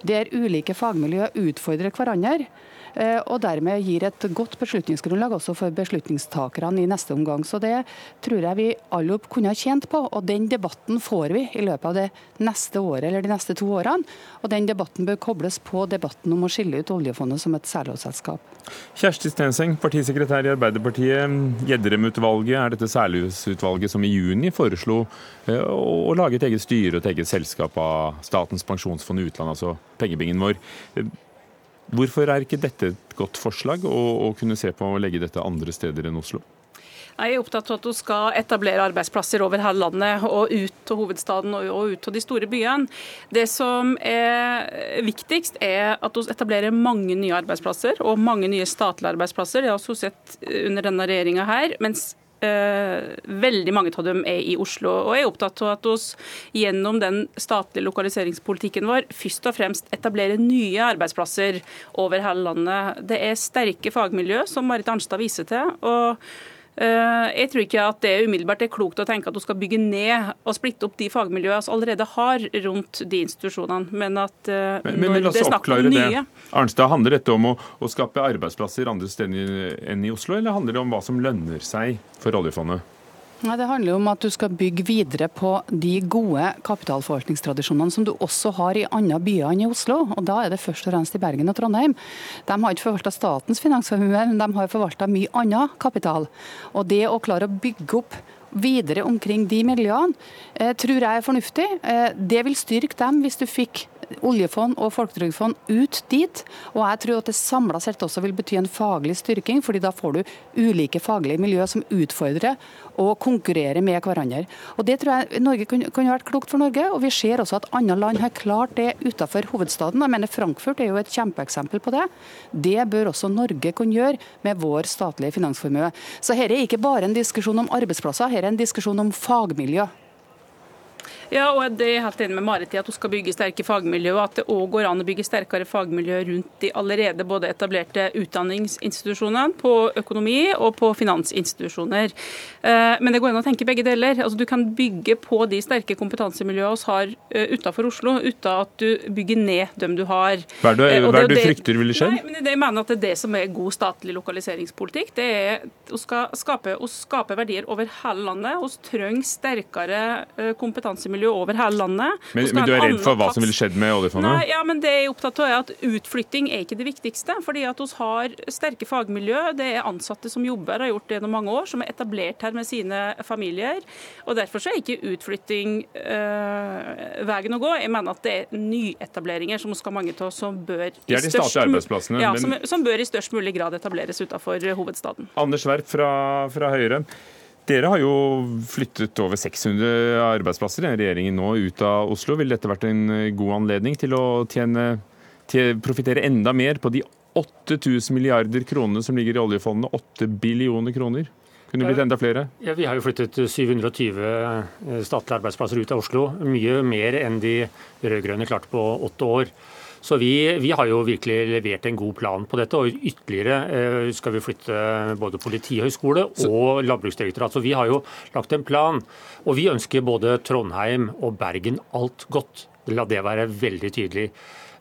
der ulike fagmiljøer utfordrer hverandre. Eh, og dermed gir et godt beslutningsgrunnlag også for beslutningstakerne i neste omgang. Så Det tror jeg vi alle kunne ha tjent på, og den debatten får vi i løpet av det neste året eller de neste to årene. Og den debatten bør kobles på debatten om å skille ut oljefondet som et særlovsselskap. Kjersti Stenseng, partisekretær i Arbeiderpartiet. Gjedrem-utvalget er dette særlovsutvalget som i juni foreslo eh, å lage et eget styre og et eget selskap av Statens pensjonsfond utland, altså pengebingen vår. Hvorfor er ikke dette et godt forslag, å, kunne se på å legge dette andre steder enn Oslo? Jeg er opptatt av at vi skal etablere arbeidsplasser over hele landet, og ut til hovedstaden og ut til de store byene. Det som er viktigst, er at vi etablerer mange nye arbeidsplasser, og mange nye statlige arbeidsplasser. Det har vi sett under denne regjeringa her. mens veldig mange av dem er i Oslo. Og Jeg er opptatt av at vi gjennom den statlige lokaliseringspolitikken vår først og fremst etablerer nye arbeidsplasser over hele landet. Det er sterke fagmiljø, som Marit Arnstad viser til. og Eh, jeg tror ikke at det umiddelbart er klokt å tenke at du skal bygge ned og splitte opp de fagmiljøene vi allerede har rundt de institusjonene, men at eh, men, men, når det er snakk om nye det. Arnstad, Handler dette om å, å skape arbeidsplasser andre steder enn i Oslo, eller handler det om hva som lønner seg for oljefondet? Nei, Det handler jo om at du skal bygge videre på de gode kapitalforvaltningstradisjonene som du også har i andre byer enn i Oslo. og Da er det først og fremst i Bergen og Trondheim. De har ikke forvalta statens finansformue, men de har forvalta mye annen kapital. Og Det å klare å bygge opp videre omkring de miljøene, eh, tror jeg er fornuftig. Eh, det vil styrke dem hvis du fikk oljefond og folketrygdfond ut dit. Og jeg tror at det samla sett også vil bety en faglig styrking, fordi da får du ulike faglige miljøer som utfordrer og konkurrerer med hverandre. Og Det tror jeg Norge kunne, kunne vært klokt for Norge. og Vi ser også at andre land har klart det utenfor hovedstaden. Jeg mener Frankfurt er jo et kjempeeksempel på det. Det bør også Norge kunne gjøre med vår statlige finansformue. Så her er ikke bare en diskusjon om arbeidsplasser, her er en diskusjon om fagmiljø. Ja, og det er helt enig med Marit i at hun skal bygge sterke fagmiljø, og at det òg går an å bygge sterkere fagmiljø rundt de allerede både etablerte utdanningsinstitusjonene på økonomi og på finansinstitusjoner. Eh, men det går an å tenke begge deler. Altså, du kan bygge på de sterke kompetansemiljøene vi har eh, utenfor Oslo, uten at du bygger ned dem du har. Hva er det, eh, hva er det du frykter ville skjedd? Nei, men jeg mener at det er det som er god statlig lokaliseringspolitikk. Det er å skape, å skape verdier over hele landet. Vi trenger sterkere kompetansemiljø kompetansemiljø over hele landet. Men, men du er redd for hva som ville skjedd med oljefondet? Nei, ja, men det jeg er opptatt av er at Utflytting er ikke det viktigste. fordi at vi har sterke fagmiljø. Det er ansatte som jobber, har gjort det gjennom mange år, som er etablert her med sine familier. og Derfor så er ikke utflytting øh, veien å gå. Jeg mener at det er nyetableringer som skal mange av som bør statlige arbeidsplassene. Ja, men... som, som, bør i størst mulig grad etableres utenfor hovedstaden. Anders Werp fra, fra Høyre. Dere har jo flyttet over 600 arbeidsplasser i regjeringen nå ut av Oslo. Ville dette vært en god anledning til å tjene, til profitere enda mer på de 8000 milliarder kronene som ligger i oljefondet? 8 billioner kroner? Kunne det blitt enda flere? Ja, Vi har jo flyttet 720 eh, statlige arbeidsplasser ut av Oslo. Mye mer enn de rød-grønne klarte på åtte år. Så vi, vi, har jo virkelig levert en god plan på dette. Og ytterligere eh, skal vi flytte både politihøgskole og landbruksdirektorat. Så vi har jo lagt en plan. Og vi ønsker både Trondheim og Bergen alt godt. La det være veldig tydelig.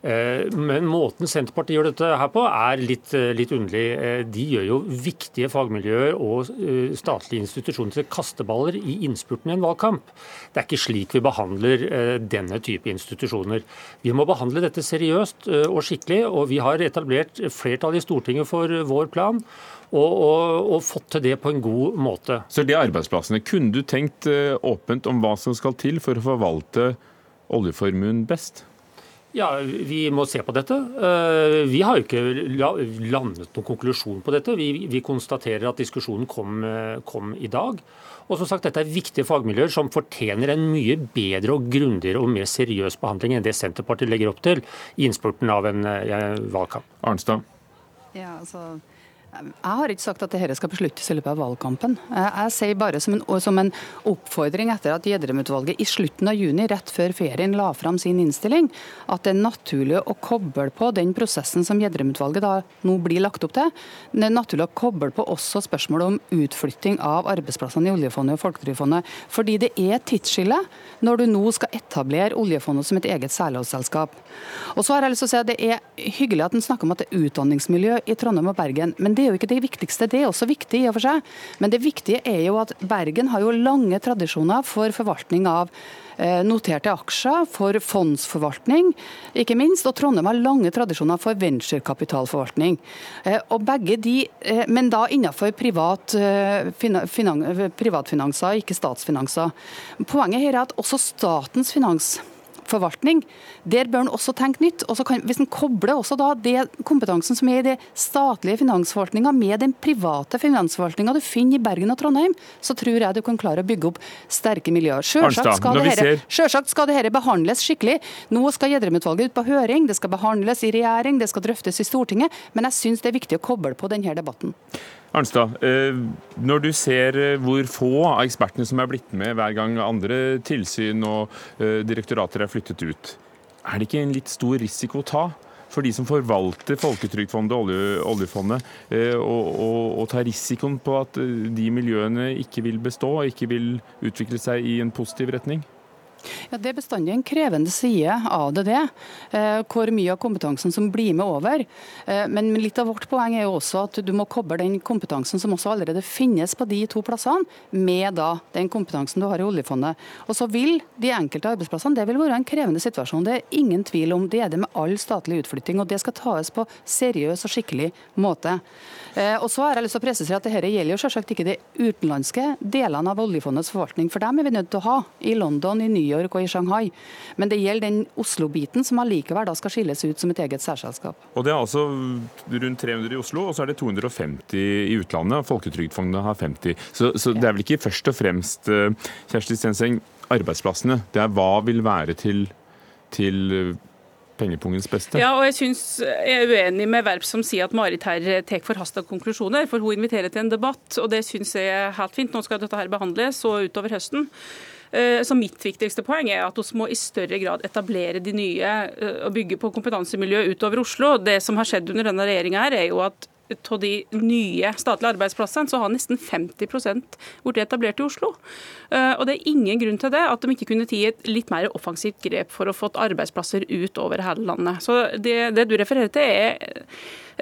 Eh, men måten Senterpartiet gjør dette her på, er litt, eh, litt, underlig. Eh, de gjør jo viktige fagmiljøer og statlige institusjoner til kasteballer i innspurten i en valgkamp. Det er ikke slik vi behandler denne type institusjoner. Vi må behandle dette seriøst og skikkelig, og vi har etablert flertall i Stortinget for vår plan. Og, og, og, fått til det på en god måte. Så de arbeidsplassene, Kunne du tenkt åpent om hva som skal til for å forvalte oljeformuen best? Ja, Vi må se på dette. Eh, vi har jo ikke landet noen konklusjon på dette. Vi, vi konstaterer at diskusjonen kom, eh, kom, i dag. Og som sagt, Dette er viktige fagmiljøer som fortjener en mye bedre og grundigere og mer seriøs behandling enn det Senterpartiet legger opp til i innspurten av en, en eh, valgkamp. Arnstad? Ja, altså... Jeg har ikke sagt at dette skal besluttes i løpet av valgkampen. Jeg sier bare som en, som en oppfordring etter at Gjedrem-utvalget i slutten av juni, rett før ferien, la fram sin innstilling, at det er naturlig å koble på den prosessen som Gjedrem-utvalget nå blir lagt opp til. Det er naturlig å koble på også spørsmålet om utflytting av arbeidsplassene i oljefondet og Folketrygdfondet. Fordi det er et tidsskille når du nå skal etablere oljefondet som et eget særlovsselskap. Og så har jeg lyst til å si at Det er hyggelig at en snakker om at det er utdanningsmiljø i Trondheim og Bergen. men det er jo ikke det viktigste. Det er også viktig i og for seg. Men det viktige er jo at Bergen har jo lange tradisjoner for forvaltning av eh, noterte aksjer, for fondsforvaltning, ikke minst. Og Trondheim har lange tradisjoner for venturekapitalforvaltning. Eh, og begge de, eh, Men da innenfor privat, privatfinanser, ikke statsfinanser. Poenget her er at også statens finans forvaltning. Der bør en også tenke nytt. og kan, Hvis en kobler også da det kompetansen som er i det statlige finansforvaltninga med den private finansforvaltninga du finner i Bergen og Trondheim, så tror jeg du kan klare å bygge opp sterke miljøer. Sjølsagt skal, det her, skal det dette behandles skikkelig. Nå skal Gjedrem-utvalget ut på høring, det skal behandles i regjering, det skal drøftes i Stortinget. Men jeg syns det er viktig å koble på denne debatten. Arnstad, eh, når du ser eh, hvor få av ekspertene som er blitt med hver gang andre tilsyn og eh, direktorater er flyttet ut, er det ikke en litt stor risiko å ta? For de som forvalter Folketrygdfondet og oljefondet, å ta risikoen på at de miljøene ikke vil bestå, og ikke vil utvikle seg i en positiv retning? Ja, Det er bestandig en krevende side av det, det. Eh, hvor mye av kompetansen som blir med over. Eh, men litt av vårt poeng er jo også at du må koble den kompetansen som også allerede finnes på de to plassene, med da den kompetansen du har i oljefondet. Og så vil de enkelte arbeidsplassene det vil være en krevende situasjon. Det er ingen tvil om det er det med all statlig utflytting. Og det skal tas på seriøs og skikkelig måte. Eh, og så har jeg lyst til å presisere at dette gjelder jo selvsagt ikke de utenlandske delene av oljefondets forvaltning, for dem er vi nødt til å ha i London, i New York og i Shanghai. Men det gjelder den Oslo-biten som allikevel da skal skilles ut som et eget særselskap. Og Det er altså rundt 300 i Oslo, og så er det 250 i utlandet. Folketrygdfondet har 50. Så, så det er vel ikke først og fremst eh, Kjersti Stenseng, arbeidsplassene. Det er hva vil være til, til pengepungens beste. Ja, og jeg, synes, jeg er uenig med Verp som sier at Marit her tar forhasta konklusjoner. For hun inviterer til en debatt, og det syns jeg er helt fint. Nå skal dette her behandles og utover høsten. Så mitt viktigste poeng er at vi må i større grad etablere de nye og bygge på kompetansemiljø utover Oslo. Det som har skjedd under denne regjeringa er jo at av de nye statlige arbeidsplassene, så har nesten 50 blitt etablert i Oslo. Og Det er ingen grunn til det, at de ikke kunne tatt et litt mer offensivt grep for å få arbeidsplasser ut over hele landet. Så Det, det du refererer til, er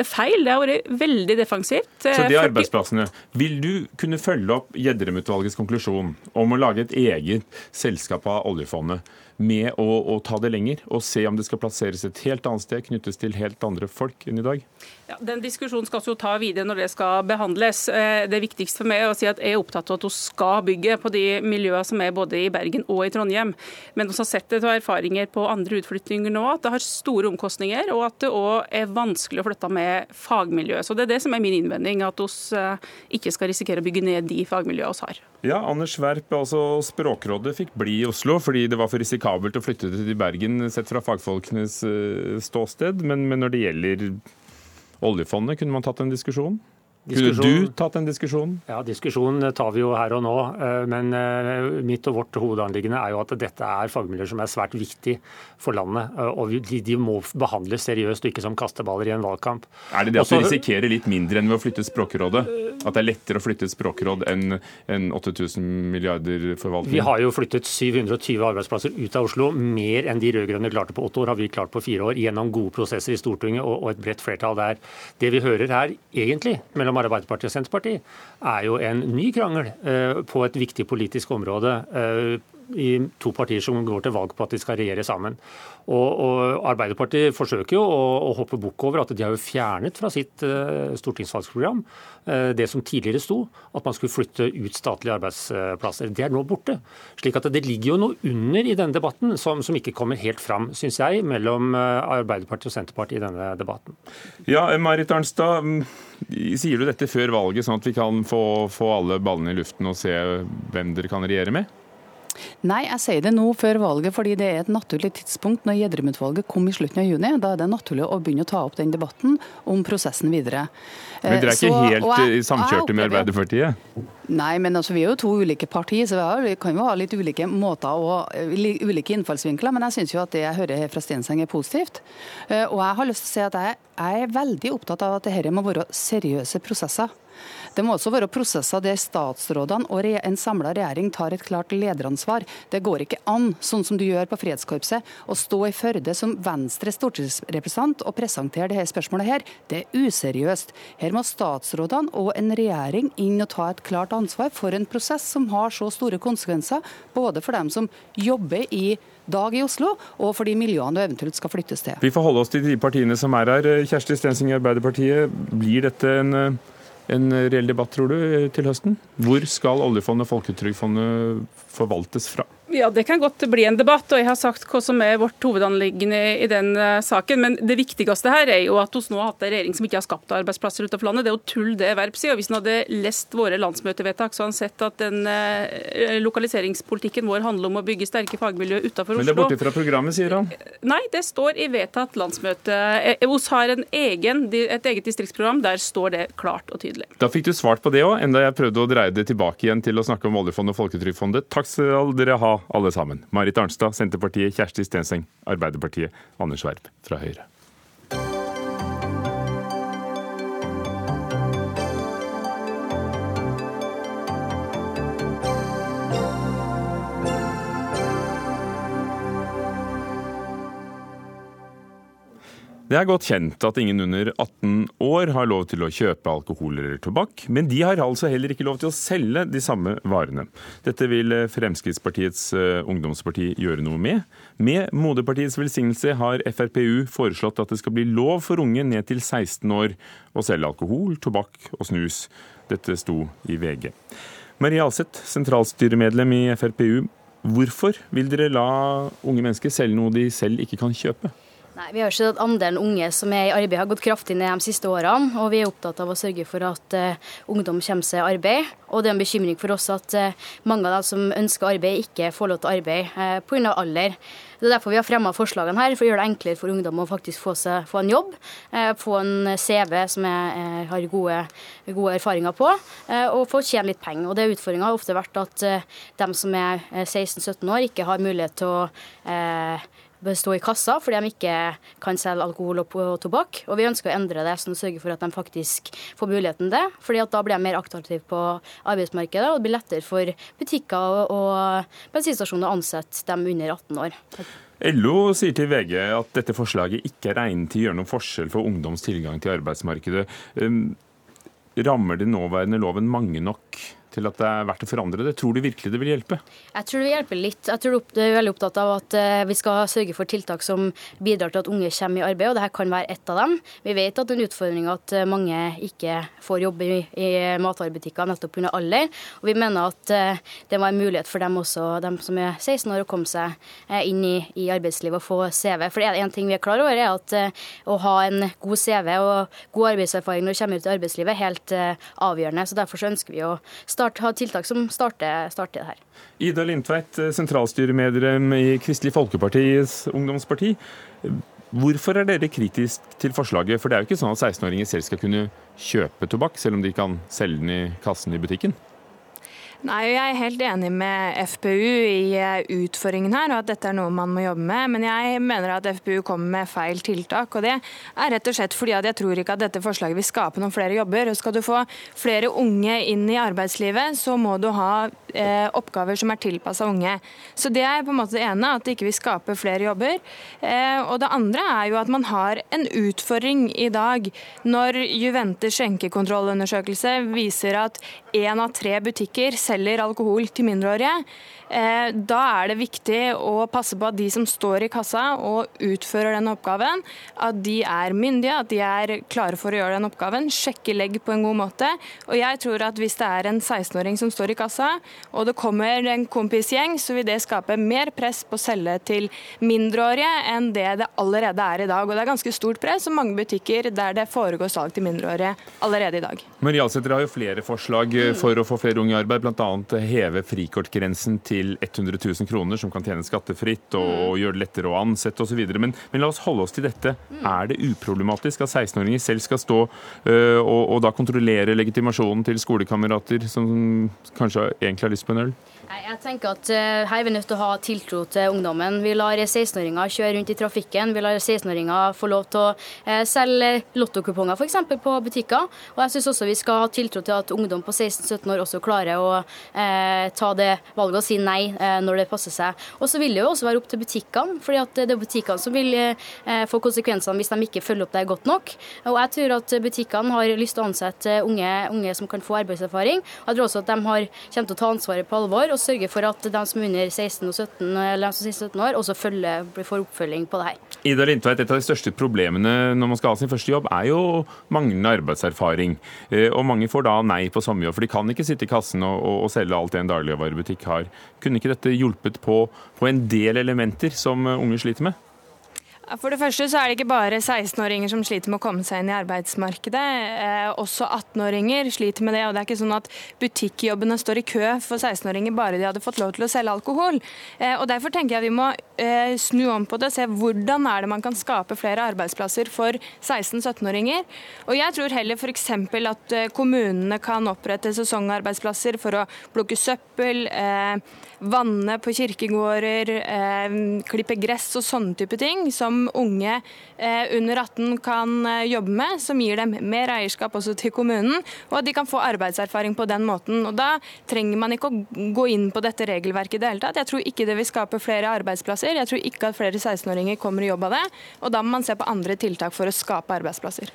feil. Det har vært veldig defensivt. Så de arbeidsplassene, Vil du kunne følge opp Gjedrem-utvalgets konklusjon om å lage et eget selskap av oljefondet? med å, å, ta det lenger, og se om det skal plasseres et helt annet sted, knyttes til helt andre folk enn i dag? Ja, den diskusjonen skal vi ta videre når det skal behandles. Eh, det viktigste for meg er å si at jeg er opptatt av at vi skal bygge på de miljøene som er både i Bergen og i Trondheim. Men vi har sett det til erfaringer på andre utflyttinger nå, at det har store omkostninger, og at det òg er vanskelig å flytte med fagmiljø. Så det er det som er min innvending, at vi eh, ikke skal risikere å bygge ned de fagmiljøene vi har. Ja, Anders Werp, altså Språkrådet fikk bli i Oslo fordi det var for risikabelt å flytte til Bergen sett fra fagfolkenes eh, ståsted. Men, men når det gjelder oljefondet, kunne man tatt en diskusjon? Kunne du tatt en diskusjon? Ja, diskusjonen tar vi jo her og nå. Eh, men eh, mitt og vårt hovedanliggende er jo at dette er fagmiljøer som er svært viktig for landet. Eh, og de, må behandles seriøst og ikke som kasteballer i en valgkamp. Er det det at Også, du risikerer litt mindre enn ved å flytte Språkrådet? At det er lettere å flytte et språkråd enn 8000 milliarder forvaltning? Vi har jo flyttet 720 arbeidsplasser ut av Oslo. Mer enn de rød-grønne klarte på åtte år, har vi klart på fire år. Gjennom gode prosesser i Stortinget og et bredt flertall der. Det vi hører her egentlig mellom mellom Arbeiderpartiet og Senterpartiet, er jo en ny krangel eh, på et viktig politisk område eh, i to partier som går til valg på at de skal regjere sammen. Og, og Arbeiderpartiet forsøker jo å, å hoppe bukk over at de har jo fjernet fra sitt uh, stortingsvalgsprogram uh, det som tidligere sto, at man skulle flytte ut statlige arbeidsplasser. Det er nå borte. Slik at det ligger jo noe under i denne debatten som, som ikke kommer helt fram, syns jeg, mellom uh, Arbeiderpartiet og Senterpartiet i denne debatten. Ja, Marit Arnstad, mm, sier du dette før valget, sånn at vi kan få, få alle ballene i luften og se hvem dere kan regjere med? Nei, jeg sier det nå før valget fordi det er et naturlig tidspunkt når Gjedrem-utvalget kom i slutten av juni. Da er det naturlig å begynne å ta opp den debatten om prosessen videre. Men dere er ikke så, helt jeg, samkjørte med Arbeiderpartiet? Nei, men altså, vi er jo to ulike partier, så vi, har, vi kan jo ha litt ulike måter og ulike innfallsvinkler. Men jeg syns jo at det jeg hører fra Stenseng er positivt. Eh, og jeg har lyst til å si at jeg, jeg er veldig opptatt av at dette må være seriøse prosesser. Det må også være prosesser der statsrådene og en samla regjering tar et klart lederansvar. Det går ikke an, sånn som du gjør på Frihetskorpset, å stå i Førde som Venstres stortingsrepresentant og presentere dette spørsmålet her. Det er useriøst. Her må statsrådene og en regjering inn og ta et klart ansvar for en prosess som har så store konsekvenser, både for dem som jobber i dag i Oslo, og for de miljøene du eventuelt skal flyttes til. Vi får holde oss til de partiene som er her. Kjersti Stensing i Arbeiderpartiet, blir dette en en reell debatt, tror du, til høsten? Hvor skal oljefondet og folketrygdfondet forvaltes fra? Ja, Det kan godt bli en debatt, og jeg har sagt hva som er vårt hovedanliggende i den uh, saken. Men det viktigste her er jo at vi nå har hatt en regjering som ikke har skapt arbeidsplasser utenfor landet. Det er jo tull det Verp sier. Hvis han hadde lest våre landsmøtevedtak, så hadde han sett at den uh, lokaliseringspolitikken vår handler om å bygge sterke fagmiljø utenfor Oslo. Men det er borte fra programmet, sier han? Nei, det står i vedtatt landsmøte. Eh, vi har en egen, et eget distriktsprogram. Der står det klart og tydelig. Da fikk du svart på det òg, enda jeg prøvde å dreie det tilbake igjen til å snakke om oljefondet og folketrygdfondet. Takk skal dere ha alle sammen. Marit Arnstad, Senterpartiet, Kjersti Stenseng, Arbeiderpartiet, Anders Werp fra Høyre. Det er godt kjent at ingen under 18 år har lov til å kjøpe alkohol eller tobakk, men de har altså heller ikke lov til å selge de samme varene. Dette vil Fremskrittspartiets eh, ungdomsparti gjøre noe med. Med moderpartiets velsignelse har FrPU foreslått at det skal bli lov for unge ned til 16 år å selge alkohol, tobakk og snus. Dette sto i VG. Marie Alseth, sentralstyremedlem i FrPU. Hvorfor vil dere la unge mennesker selge noe de selv ikke kan kjøpe? Nei, Vi har sett at andelen unge som er i arbeid har gått kraftig ned de siste årene. Og vi er opptatt av å sørge for at uh, ungdom kommer seg i arbeid. Og det er en bekymring for oss at uh, mange av dem som ønsker arbeid, ikke får lov til arbeid uh, pga. alder. Det er derfor vi har fremma forslagene her, for å gjøre det enklere for ungdom å faktisk få, seg, få en jobb. Få en CV som jeg har gode, gode, erfaringer på, og få tjene litt penger. Og det Utfordringa har ofte vært at de som er 16-17 år, ikke har mulighet til å bør stå i kassa fordi de ikke kan selge alkohol og tobakk. Og vi ønsker å endre det, sånn sørge for at de faktisk får muligheten til det. fordi da blir de mer aktive på arbeidsmarkedet, og det blir lettere for butikker og bensinstasjoner å ansette dem under 18 år. LO sier til VG at dette forslaget ikke er egnet til å gjøre noen forskjell for ungdoms tilgang til arbeidsmarkedet. Rammer den nåværende loven mange nok til at det er verdt å forandre det? Tror du virkelig det vil hjelpe? Jeg tror det vil hjelpe litt. Jeg tror du er veldig opptatt av at eh, vi skal sørge for tiltak som bidrar til at unge kommer i arbeid, og dette kan være ett av dem. Vi vet at det er en utfordring at eh, mange ikke får jobb i, i matvarebutikker nettopp pga. alder. Og vi mener at eh, det må være mulighet for dem også, dem som er 16 år, å komme seg inn i, i arbeidslivet og få CV. For det er en ting vi er klar over, er at å ha en god CV og god arbeidserfaring når du kommer ut i arbeidslivet, er helt avgjørende. Så Derfor så ønsker vi å starte start, ha tiltak som starter, starter det her. Ida Lindtveit, sentralstyremedlem i Kristelig Folkepartis ungdomsparti. Hvorfor er dere kritisk til forslaget? For det er jo ikke sånn at 16-åringer selv skal kunne kjøpe tobakk, selv om de kan selge den i kassen i butikken? Nei, Jeg er helt enig med FPU i eh, utfordringen her, og at dette er noe man må jobbe med. Men jeg mener at FPU kommer med feil tiltak. og Det er rett og slett fordi at jeg tror ikke at dette forslaget vil skape noen flere jobber. og Skal du få flere unge inn i arbeidslivet, så må du ha eh, oppgaver som er tilpassa unge. Så Det er på en måte det ene, at det ikke vil skape flere jobber. Eh, og Det andre er jo at man har en utfordring i dag når Juventes skjenkekontrollundersøkelse viser at én av tre butikker selger alkohol til mindreårige. Eh, da er det viktig å passe på at de som står i kassa og utfører den oppgaven, at de er myndige, at de er klare for å gjøre den oppgaven. Sjekke legg på en god måte. Og jeg tror at hvis det er en 16-åring som står i kassa, og det kommer en kompisgjeng, så vil det skape mer press på å selge til mindreårige enn det det allerede er i dag. Og det er ganske stort press og mange butikker der det foregår salg til mindreårige allerede i dag. Marie Alsæter har jo flere forslag for å få flere unge i arbeid, bl.a. heve frikortgrensen til til 100 000 kroner, som kan tjene skattefritt og, og gjøre det lettere å ansette osv. Men, men la oss holde oss til dette. Er det uproblematisk at 16-åringer selv skal stå øh, og, og da kontrollere legitimasjonen til skolekamerater som kanskje egentlig har lyst på en øl? Jeg tenker at uh, Her er vi nødt til å ha tiltro til ungdommen. Vi lar 16-åringer kjøre rundt i trafikken. Vi lar 16-åringer få lov til å uh, selge lottokuponger f.eks. på butikker. Og jeg syns også vi skal ha tiltro til at ungdom på 16-17 år også klarer å eh, ta det valget og si nei når det passer seg. Og så vil det jo også være opp til butikkene, fordi det er butikkene som vil få konsekvensene hvis de ikke følger opp det godt nok. Og jeg tror at butikkene har lyst til å ansette unge, unge som kan få arbeidserfaring. Jeg tror også at de har, kommer til å ta ansvaret på alvor. og sørge for at de som er under 16 og 17, eller de som er 17 år, også følger, får oppfølging på det her. Ida Lindtveit, Et av de største problemene når man skal ha sin første jobb, er jo manglende arbeidserfaring. Eh, og mange får da nei på sommerjobb, for de kan ikke sitte i kassen og, og, og selge alt det en dagligvarebutikk har. Kunne ikke dette hjulpet på, på en del elementer som unge sliter med? For det første så er det ikke bare 16-åringer som sliter med å komme seg inn i arbeidsmarkedet. Eh, også 18-åringer sliter med det. Og det er ikke sånn at butikkjobbene står i kø for 16-åringer bare de hadde fått lov til å selge alkohol. Eh, og Derfor tenker jeg vi må eh, snu om på det og se hvordan er det man kan skape flere arbeidsplasser for 16-17-åringer. Og jeg tror heller f.eks. at eh, kommunene kan opprette sesongarbeidsplasser for å plukke søppel, eh, vanne på kirkegårder, eh, klippe gress og sånne type ting. som unge eh, under 18 kan eh, jobbe med, som gir dem mer eierskap også til kommunen, og at de kan få arbeidserfaring på den måten. Og Da trenger man ikke å gå inn på dette regelverket i det hele tatt. Jeg tror ikke det vil skape flere arbeidsplasser. Jeg tror ikke at flere 16-åringer kommer i jobb av det. Og da må man se på andre tiltak for å skape arbeidsplasser.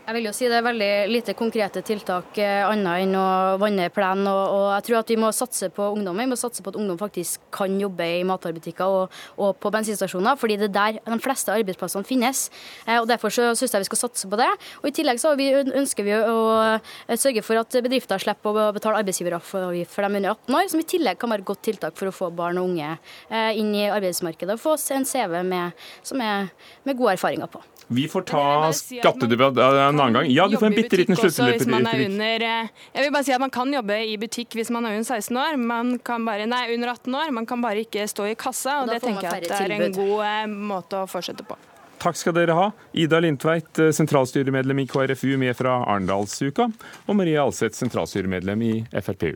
Jeg vil jo si Det er veldig lite konkrete tiltak eh, annet enn å vanne plenen. Og, og, jeg tror at Vi må satse på ungdom. Vi må satse på at ungdom faktisk kan jobbe i matvarebutikker og, og, på bensinstasjoner. fordi det er der de fleste arbeidsplassene finnes. Eh, og Derfor så syns jeg vi skal satse på det. Og I tillegg så vi, ønsker vi å eh, sørge for at bedrifter slipper å betale arbeidsgiveravgift for dem under 18 år, som i tillegg kan være et godt tiltak for å få barn og unge inn i arbeidsmarkedet og få en CV med, som er med gode erfaringer på. Vi får ta skattedebatt en annen gang. Ja, du får en bitte liten sluttreplikk. Eh, jeg vil bare si at Man kan jobbe i butikk hvis man er under 16 år, man kan bare, nei, under 18 år. Man kan bare ikke stå i kassa. og Det tenker jeg at er en god eh, måte å fortsette på. Takk skal dere ha. Ida Lindtveit, eh, sentralstyremedlem i KrFU med fra Arendalsuka, og Marie Alseth, sentralstyremedlem i FrPU.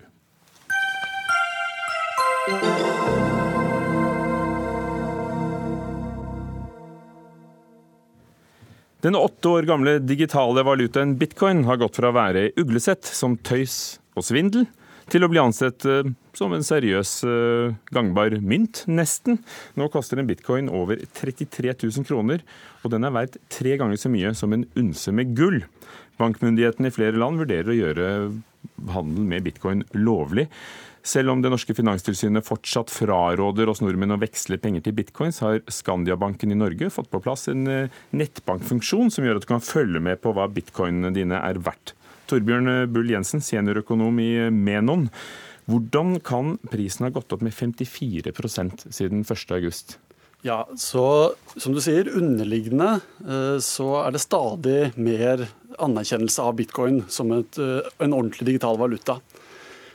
Den åtte år gamle digitale valutaen bitcoin har gått fra å være uglesett som tøys og svindel, til å bli ansett eh, som en seriøs, eh, gangbar mynt, nesten. Nå koster en bitcoin over 33 000 kroner, og den er verdt tre ganger så mye som en unse med gull. Bankmyndighetene i flere land vurderer å gjøre handel med bitcoin lovlig. Selv om det norske finanstilsynet fortsatt fraråder oss nordmenn å veksle penger til bitcoins, har Skandiabanken i Norge fått på plass en eh, nettbankfunksjon som gjør at du kan følge med på hva bitcoinene dine er verdt. Torbjørn Bull Jensen, seniorøkonom i Menon. Hvordan kan prisen ha gått opp med 54% siden 1.8? Ja, så Som du sier, underliggende eh, så er det stadig mer anerkjennelse av bitcoin som et, eh, en ordentlig digital valuta.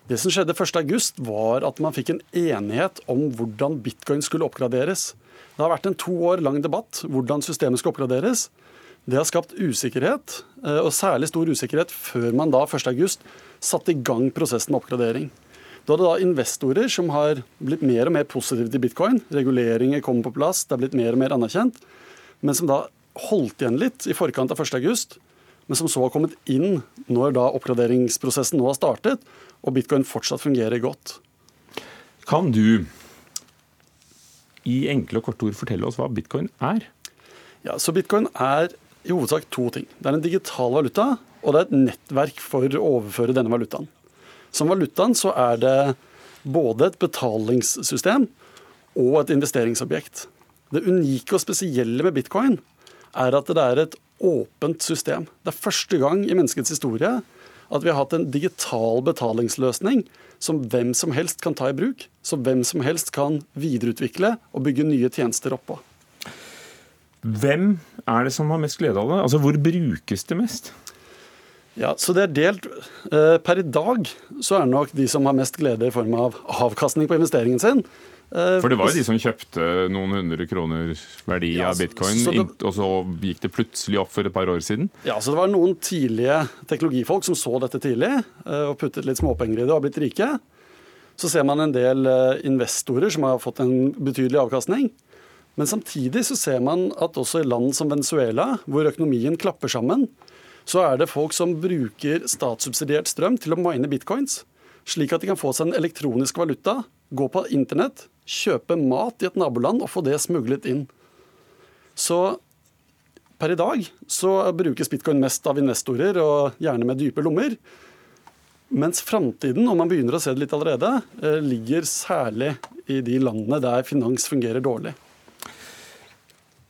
Det som skjedde 1.8, var at man fikk en enighet om hvordan bitcoin skulle oppgraderes. Det har vært en to år lang debatt hvordan systemet skal oppgraderes. Det har skapt usikkerhet, eh, og særlig stor usikkerhet før man da 1.8 satte i gang prosessen med oppgradering. Da er det da investorer som har blitt mer og mer positive til bitcoin. Reguleringer kommer på plass, det er blitt mer og mer anerkjent. Men som da holdt igjen litt i forkant av 1.8, men som så har kommet inn når da oppgraderingsprosessen nå har startet, og bitcoin fortsatt fungerer godt. Kan du i enkle og korte ord fortelle oss hva bitcoin er? Ja, så Bitcoin er i hovedsak to ting. Det er en digital valuta, og det er et nettverk for å overføre denne valutaen. Som valutaen så er det både et betalingssystem og et investeringsobjekt. Det unike og spesielle med bitcoin er at det er et åpent system. Det er første gang i menneskets historie at vi har hatt en digital betalingsløsning som hvem som helst kan ta i bruk. Som hvem som helst kan videreutvikle og bygge nye tjenester oppå. Hvem er det som har mest glede av det? Altså, Hvor brukes det mest? Ja, så det er delt. Eh, per i dag så er det nok de som har mest glede i form av avkastning på investeringen sin, For det var jo de som kjøpte noen hundre kroner verdi ja, av bitcoin, det, og så gikk det plutselig opp for et par år siden? Ja, så det var noen tidlige teknologifolk som så dette tidlig eh, og puttet litt småpenger i det og har blitt rike. Så ser man en del eh, investorer som har fått en betydelig avkastning. Men samtidig så ser man at også i land som Venezuela, hvor økonomien klapper sammen, så er det folk som bruker statssubsidiert strøm til å mine bitcoins, slik at de kan få seg en elektronisk valuta, gå på internett, kjøpe mat i et naboland og få det smuglet inn. Så per i dag så brukes bitcoin mest av investorer, og gjerne med dype lommer. Mens framtiden, og man begynner å se det litt allerede, eh, ligger særlig i de landene der finans fungerer dårlig.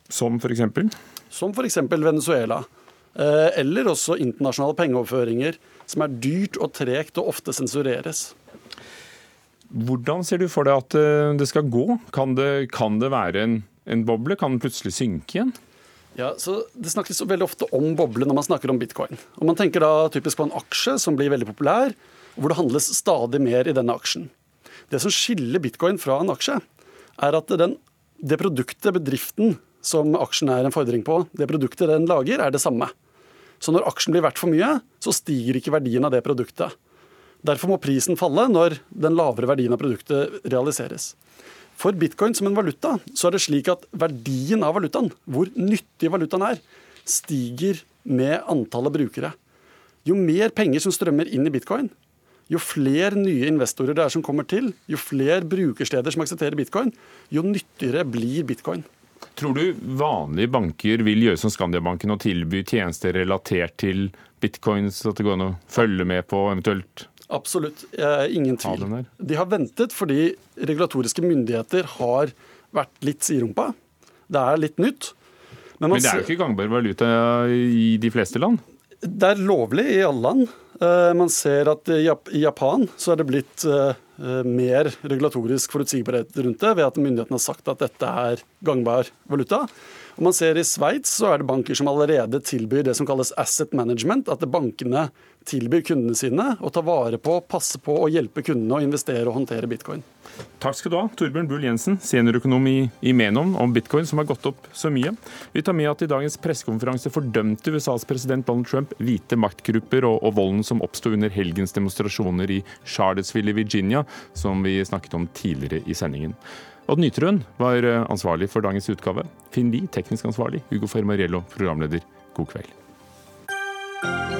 Som f.eks.? Som f.eks. Venezuela. Eh, eller også internasjonale pengeoverføringer, som er dyrt og tregt og ofte sensureres. Hvordan ser du for deg at eh, det skal gå? Kan det, kan det være en, en, boble? Kan den plutselig synke igjen? Ja, så Det snakkes veldig ofte om boble når man snakker om bitcoin. Og Man tenker da typisk på en aksje som blir veldig populær, hvor det handles stadig mer i denne aksjen. Det som skiller bitcoin fra en aksje, er at den, det produktet, bedriften som aksjen er en fordring på, det produktet den lager, er det samme. Så når aksjen blir verdt for mye, så stiger ikke verdien av det produktet. Derfor må prisen falle når den lavere verdien av produktet realiseres. For bitcoin som en valuta, så er det slik at verdien av valutaen, hvor nyttig valutaen er, stiger med antallet brukere. Jo mer penger som strømmer inn i bitcoin, jo flere nye investorer det er som kommer til, jo flere brukersteder som aksepterer bitcoin, jo nyttigere blir bitcoin. Tror du vanlige banker vil gjøre som Skandiabanken og tilby tjenester relatert til bitcoins, at det går an å følge med på eventuelt Absolutt. Ingen tvil. De har ventet fordi regulatoriske myndigheter har vært litt siderumpa. Det er litt nytt. Men, Men det er jo ikke gangbar valuta i de fleste land? Det er lovlig i alle land. Eh, man ser at i Japan så er det blitt eh, mer regulatorisk forutsigbarhet rundt det, ved at myndighetene har sagt at dette er gangbar valuta. Og man ser I Sveits så er det banker som allerede tilbyr det som kalles asset management. At bankene tilbyr kundene sine å ta vare på, passe på og hjelpe kundene å investere og håndtere bitcoin. Takk skal du ha, Torbjørn Bull Jensen, seniorøkonom i, i Menon, om bitcoin, som har gått opp så mye. Vi tar med at i dagens pressekonferanse fordømte USAs president Donald Trump hvite maktgrupper og, og volden som oppsto under helgens demonstrasjoner i Charlottesville i Virginia, som vi snakket om tidligere i sendingen. Odd Nytrun var eh, ansvarlig for dagens utgave. Finn Lie, teknisk ansvarlig. Hugo Fermariello, programleder. God kveld.